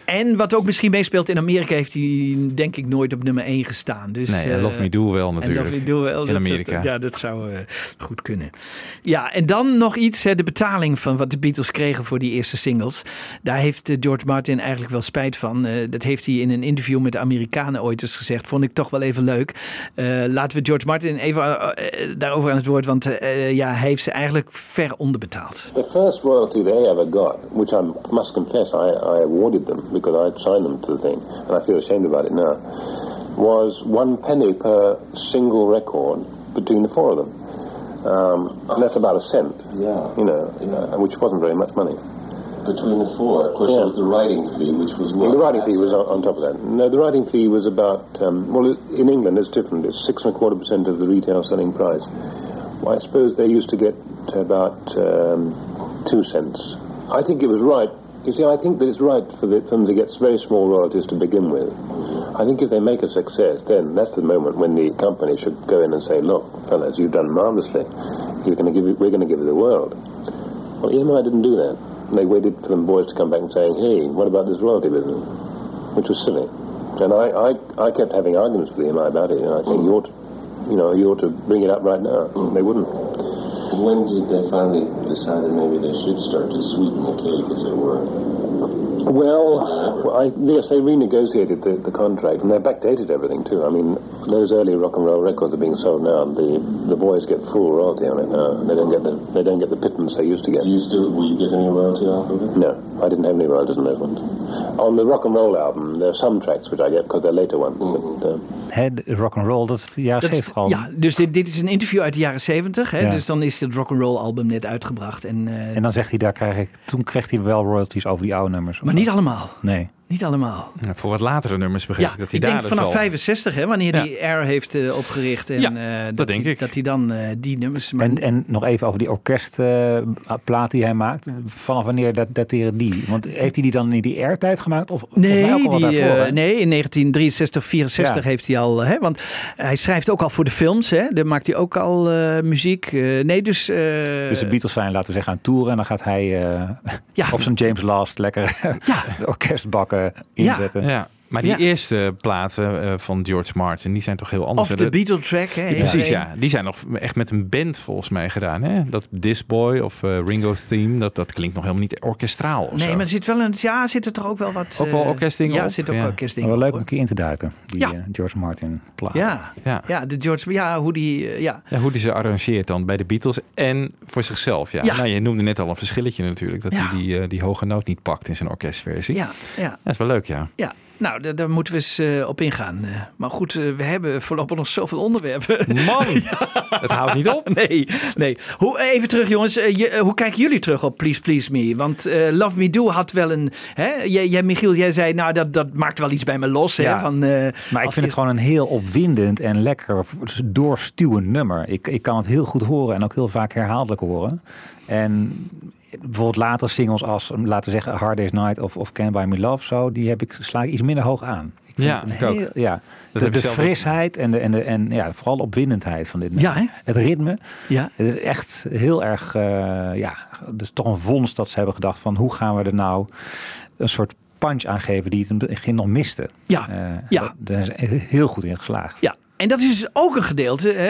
En wat ook misschien meespeelt, in Amerika heeft hij denk ik nooit op nummer 1 gestaan. Dus,
Nee, en
eh,
Love Me Do wel
en
natuurlijk.
Love Me Do wel,
in Amerika.
dat- ja, dat zou goed kunnen. Ja, en dan nog iets, hè, de betaling van wat de Beatles kregen voor die eerste singles. Daar heeft George Martin eigenlijk wel spijt van. Dat heeft hij in een interview met de Amerikanen ooit eens gezegd. Vond ik toch wel even leuk. Laten we George Martin even daarover aan het woord, want eh, ja, hij heeft ze eigenlijk ver onderbetaald.
The first royalty they ever got, which I must confess I, I awarded them because I signed them to the thing, and I feel ashamed about it now. was one penny per single record between the four of them. Um, and that's about a cent. Yeah. You know, uh, which wasn't very much money. Between the four, of course, there was the writing fee, which was Well, the writing fee was on, on top of that. No, the writing fee was about, um, well, in England it's different. It's six and a quarter percent of the retail selling price. Well, I suppose they used to get about um, two cents. I think it was right. You see, I think that it's right for, the, them to get very small royalties to begin with. I think if they make a success, then that's the moment when the company should go in and say, "Look, fellas, you've done marvelously. You're going to give it, we're going to give it the world." Well, EMI didn't do that. They waited for them boys to come back and saying, "Hey, what about this royalty business?" Which was silly. And I, I, I kept having arguments with EMI about it. And I think mm. you ought, to, you know, you ought to bring it up right now. Mm. They wouldn't. When did they finally decide that maybe they should start to sweeten the cake, as it were? Well, I, yes, they renegotiated the, the contract, and they backdated everything too. I mean, those early rock and roll records are being sold now. and The the boys get full royalty on it now. They don't get the they don't get the pittance they used to get. Do you still, will you get any royalty off of it? No, I didn't have any royalties on those ones. On the rock and roll album, there are some tracks which I get because they're later ones. But, uh,
Het rock and roll, dat is- 70 al.
ja, dus dit, dit is een interview uit de jaren 70. Hè?
Ja.
Dus dan is het rock'n'roll album net uitgebracht. En, eh,
En dan zegt hij, daar krijg ik, toen kreeg hij wel royalties over die oude nummers.
Niet allemaal.
Nee.
Niet allemaal.
Ja, voor wat latere nummers begreep
Ja,
ik dat hij
ik
daar
denk
dus
vanaf
wel...
65, hè, wanneer hij Air heeft eh, opgericht. En,
Ja,
eh,
dat
dat
denk
hij,
ik.
Dat hij dan eh, die nummers... Maar,
En, en nog even over die orkestplaat die hij maakt. Vanaf wanneer dat dateren die? Want heeft hij die dan in die airtijd gemaakt? Of
Nee, die,
daarvoor,
nee, in 1963, 64
Ja.
heeft hij al. Hè, want hij schrijft ook al voor de films. Hè, daar maakt hij ook al eh, muziek. Eh, nee, dus. eh,
Dus de Beatles zijn, laten we zeggen, aan toeren. En dan gaat hij eh, op zijn James Last lekker de orkestbakken inzetten.
Ja, maar die
Ja.
eerste platen eh, van George Martin, die zijn toch heel anders.
Of de Beatle track. Hè,
Ja, precies, ja. Die zijn nog echt met een band volgens mij gedaan. Hè? Dat This Boy of eh, Ringo's Theme, dat, dat klinkt nog helemaal niet orkestraal of
Nee,
zo.
maar er zit wel een. Ja, zit er toch ook wel wat.
Ook wel
eh,
orkestdingen
Ja,
op?
zit ook
Ja.
orkestdingen
Wel leuk om een keer in te duiken, die
Ja.
eh, George Martin plaat.
Ja,
Ja.
ja. de George. Ja, hoe die. eh, ja.
Ja, hoe die ze arrangeert dan bij de Beatles en voor zichzelf. Ja.
Ja.
Nou, je noemde net al een verschilletje natuurlijk. Dat
Ja.
hij die, eh, die hoge noot niet pakt in zijn orkestversie.
Ja, ja.
Dat is wel leuk, ja.
Ja, nou, daar, daar moeten we eens eh, op ingaan. Eh, maar goed, eh, we hebben voorlopig nog zoveel onderwerpen.
Man, het houdt niet op.
Nee, nee. Hoe, even terug, jongens. Je- hoe kijken jullie terug op Please Please Me? Want Love Me Do had wel een... Hè? Jij, jij, Michiel, jij zei, nou, dat, dat maakt wel iets bij me los. Hè? Van,
Maar ik vind
je-
het gewoon een heel opwindend en lekker doorstuwend nummer. Ik, ik kan het heel goed horen en ook heel vaak herhaaldelijk horen. En bijvoorbeeld later singles als, laten we zeggen, Hard Day's Night of, of Can't Buy Me Love, zo, die heb ik, sla ik iets minder hoog aan. Ik vind
Ja, ik ook.
heel- Ja,
Dat
de,
ook.
frisheid en, de, en, de, en ja, vooral de opwindendheid van dit nummer.
Ja, hè?
Het ritme.
Ja.
Het is echt heel erg, eh, ja, dus toch een vondst dat ze hebben gedacht van hoe gaan we er nou een soort punch aan geven die het in het begin nog miste.
Ja,
Eh,
ja.
Daar zijn ze heel goed in geslaagd.
Ja. En dat is dus ook een gedeelte hè,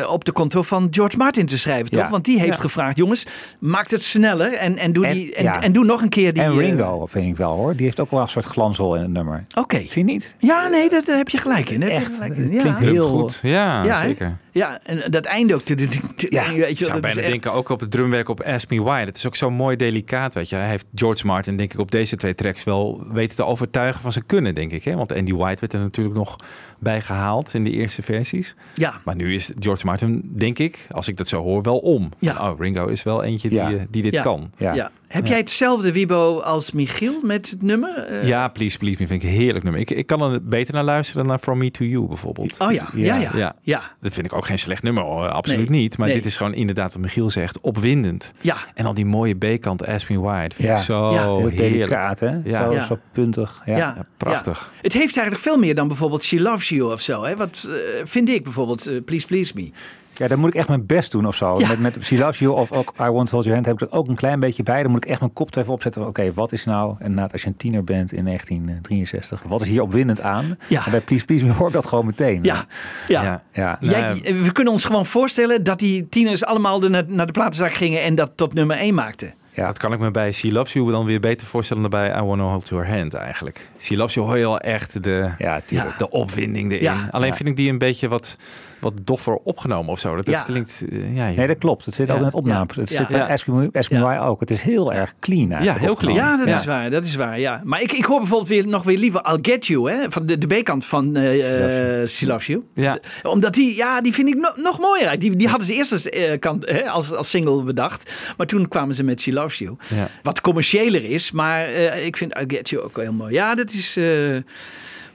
eh, op de konto van George Martin te schrijven, toch?
Ja.
Want die heeft
Ja.
gevraagd, jongens, maak het sneller en, en, doe,
En-
die, en,
ja.
en doe nog een keer die...
en
eh,
Ringo, vind ik wel hoor. Die heeft ook wel een soort glansrol in het nummer.
Oké.
Vind je niet?
Ja, nee, dat, daar heb je gelijk in. Je
Echt,
gelijk
het
in. Ja.
klinkt heel
goed. Ja,
hè?
zeker.
Ja, en dat einde ook. Ja, weet je,
zou bijna
echt-
denken, ook op het drumwerk op Ask Me Why. Dat is ook zo mooi delicaat, weet je. Hij heeft George Martin, denk ik, op deze twee tracks wel weten te overtuigen van zijn kunnen, denk ik. Hè? Want Andy White werd er natuurlijk nog bij gehaald in de eerste versies.
Ja.
Maar nu is George Martin, denk ik, als ik dat zo hoor, wel om.
Ja.
Van, Oh, Ringo is wel eentje die,
Ja.
eh, die dit
ja.
kan.
Ja. Heb jij hetzelfde Wibo als Michiel met het nummer? Eh,
Ja, Please Please Me vind ik een heerlijk nummer. Ik, ik kan er beter naar luisteren dan naar From Me To You bijvoorbeeld.
Oh ja, ja, ja.
ja.
ja.
Dat vind ik ook geen slecht nummer, hoor. absoluut
Nee,
niet. Maar
nee.
dit is gewoon inderdaad wat Michiel zegt, opwindend.
Ja.
En al die mooie B-kant Ask Me Why, dat vind
Ja.
ik zo.
Heel
heerlijk.
delicaat, hè?
Ja.
Zo,
Ja.
zo puntig. Ja.
Ja.
Ja, prachtig.
Ja. Het heeft eigenlijk veel meer dan bijvoorbeeld She Loves You of zo. Hè? Wat eh, vind ik bijvoorbeeld eh, Please Please Me.
Ja, daar moet ik echt mijn best doen of zo.
Ja.
Met, met She Loves You of ook I Want to Hold Your Hand heb ik er ook een klein beetje bij. Dan moet ik echt mijn kop er even opzetten. van, Oké, wat is nou, en als je een tiener bent in 1963, wat is hier opwindend aan?
Ja.
En bij Please Please Me hoor ik dat gewoon meteen.
Ja, ja.
Ja.
ja.
Jij, we kunnen ons gewoon voorstellen dat die tieners allemaal de- naar, de platenzaak gingen en dat tot nummer 1 maakten.
Dat kan ik me bij She Loves You dan weer beter voorstellen dan bij I Wanna Hold Your Hand eigenlijk. She Loves You hoor je al echt de,
ja,
de opwinding erin.
Ja.
Alleen
Ja.
vind ik die een beetje wat, wat doffer opgenomen of zo. Dat, dat
Ja.
klinkt... eh, ja,
Nee, dat klopt. Het zit
Ja.
ook in het opname.
Ja.
Het
Ja.
zit in
Ja.
Me Why ook. Het is heel erg clean eigenlijk.
heel clean.
Ja, dat
Ja.
is waar. Dat is waar. Ja. Maar ik, ik hoor bijvoorbeeld weer, nog weer liever I'll Get You, hè, van de, de B-kant van eh eh, She Loves You.
Ja.
Omdat die, ja, die vind ik no- nog mooier. Die, die hadden ze eerst als, eh, kant, hè, als, als single bedacht. Maar toen kwamen ze met She Loves You.
Ja.
Wat commerciëler is, maar eh, ik vind I'll Get You ook wel heel mooi. Ja, dat is... eh,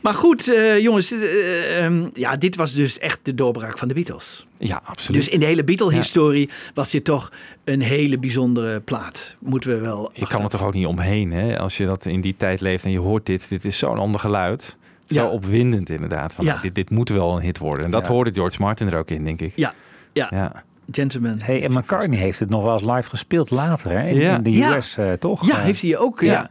maar goed, eh, jongens, eh, ehm, ja, dit was dus echt de doorbraak van de Beatles.
Ja, absoluut.
Dus in de hele Beatle-historie was dit toch een hele bijzondere plaat. Moeten we wel.
Je kan er toch ook niet omheen, hè? Als je dat in die tijd leeft en je hoort dit. Dit is zo'n ander geluid. Zo
Ja.
opwindend inderdaad. Van,
Ja.
dit, dit moet wel een hit worden. En dat
Ja.
hoorde George Martin er ook in, denk ik.
Ja, ja.
Ja.
Gentleman.
Hey, en McCartney heeft het nog wel eens live gespeeld later, hè? In,
Ja.
in de
Ja.
US, eh, toch?
Ja, heeft hij ook. Ja.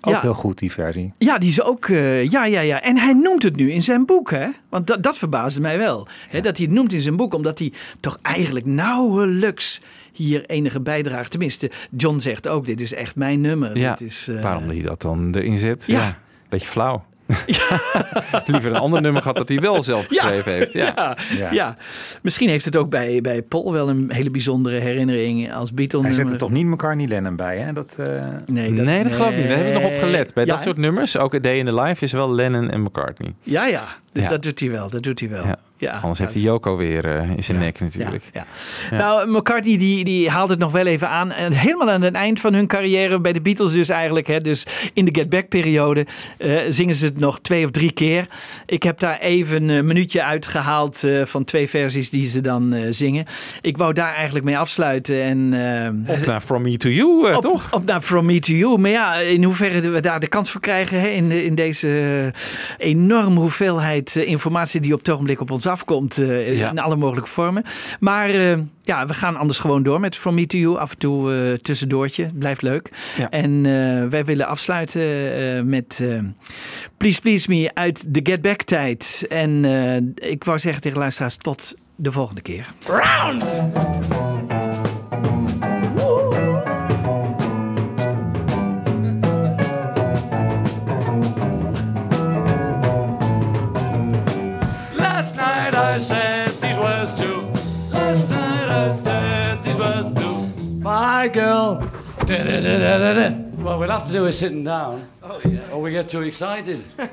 Ook
Ja.
heel goed, die versie.
Ja, die is ook. eh, ja, ja, ja. En hij noemt het nu in zijn boek, hè? Want dat, dat verbaasde mij wel. Hè, dat hij het noemt in zijn boek, omdat hij toch eigenlijk nauwelijks hier enige bijdrage. Tenminste, John zegt ook: dit is echt mijn nummer.
Ja,
Dit is, eh,
waarom hij dat dan erin zet?
Ja.
Ja. Beetje flauw. Liever een ander nummer gehad dat hij wel zelf geschreven heeft. Ja.
Ja, ja. misschien heeft het ook bij, bij Paul wel een hele bijzondere herinnering als Beatle.
Hij zet er toch niet McCartney Lennon bij, hè? Dat, eh,
Nee,
nee, dat geloof ik niet. Daar hebben we nog op gelet. Bij
Ja,
dat soort nummers, ook A Day in the Life, is wel Lennon en McCartney.
Ja, ja. Dus
Ja.
dat doet hij wel. Dat doet hij wel.
Ja.
Ja.
Anders
Ja,
heeft hij Joko weer eh, in zijn nek natuurlijk.
Ja, Nou, McCartney die, die haalt het nog wel even aan. En helemaal aan het eind van hun carrière bij de Beatles dus eigenlijk. Hè, dus in de Get Back periode eh, zingen ze het nog twee of drie keer. Ik heb daar even een minuutje uitgehaald eh, van twee versies die ze dan zingen. Ik wou daar eigenlijk mee afsluiten. En,
Op naar From Me to You,
op,
toch?
Op naar From Me to You. Maar ja, in hoeverre we daar de kans voor krijgen hè, in, in deze enorme hoeveelheid informatie die op het ogenblik op ons afkomt. eh,
Ja.
In alle mogelijke vormen. Maar eh, ja, we gaan anders gewoon door met From Me to You. Af en toe eh tussendoortje. Blijft leuk.
Ja.
En eh, wij willen afsluiten eh, met eh, Please Please Me uit de Get Back tijd. En eh, ik wou zeggen tegen luisteraars tot de volgende keer.
Round! My girl.
Well, we'll have to do it sitting down. Oh, yeah. Or we get too excited.
Oh,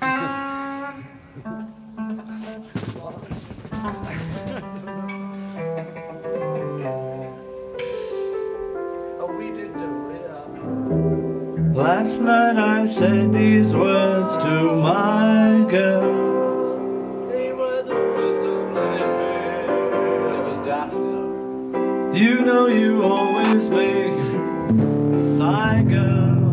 uh,
Last night I said these words to my girl. They were the words of bloody man. It was daft. You know you always make
me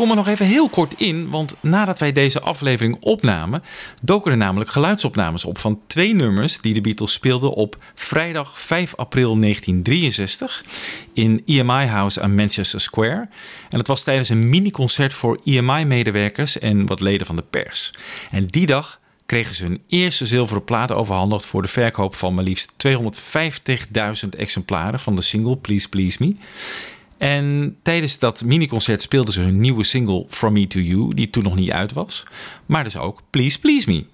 kom er nog even heel kort in, want nadat wij deze aflevering opnamen, doken er namelijk geluidsopnames op van twee nummers die de Beatles speelden op vrijdag 5 april 1963 in EMI House aan Manchester Square. En dat was tijdens een mini-concert voor EMI-medewerkers en wat leden van de pers. En die dag kregen ze hun eerste zilveren plaat overhandigd voor de verkoop van maar liefst 250.000 exemplaren van de single Please Please Me. En tijdens dat miniconcert speelden ze hun nieuwe single From Me To You, die toen nog niet uit was. Maar dus ook Please Please Me.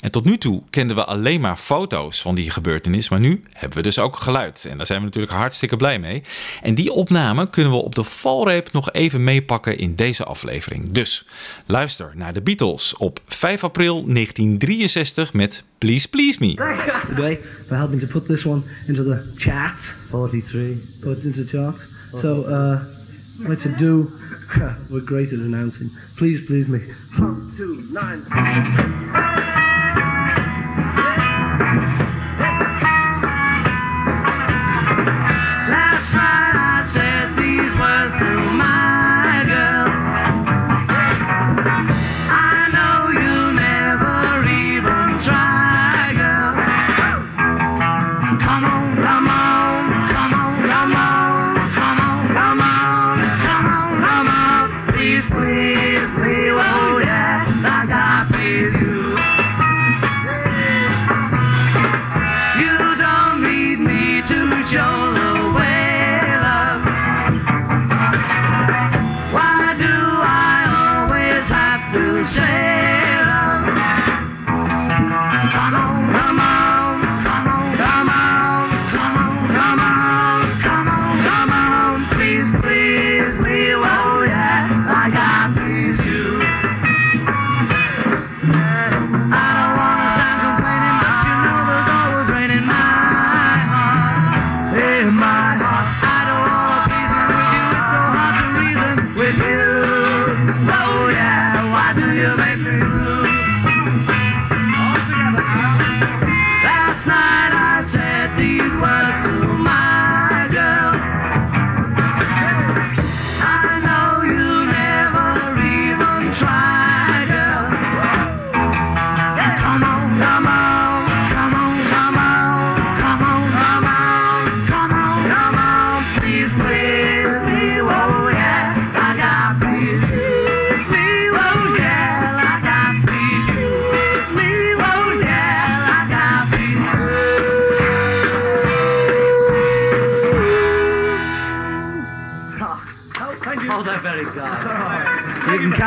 En tot nu toe kenden we alleen maar foto's van die gebeurtenis, maar nu hebben we dus ook geluid. En daar zijn we natuurlijk hartstikke blij mee. En die opname kunnen we op de valreep nog even meepakken in deze aflevering. Dus luister naar de Beatles op 5 april 1963 met Please Please Me.
today for helping to put this one into the chart. 43. Put. So, uh, I'd to do, we're great at announcing. Please, please me. One, two, nine.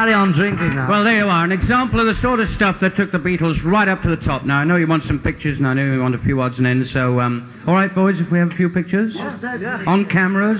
Carry on drinking now.
Well, there you are, an example of the sort of stuff that took the Beatles right up to the top. Now, I know you want some pictures, and I know you want a few odds and ends, so, um, all right, boys, if we have a few pictures? On cameras,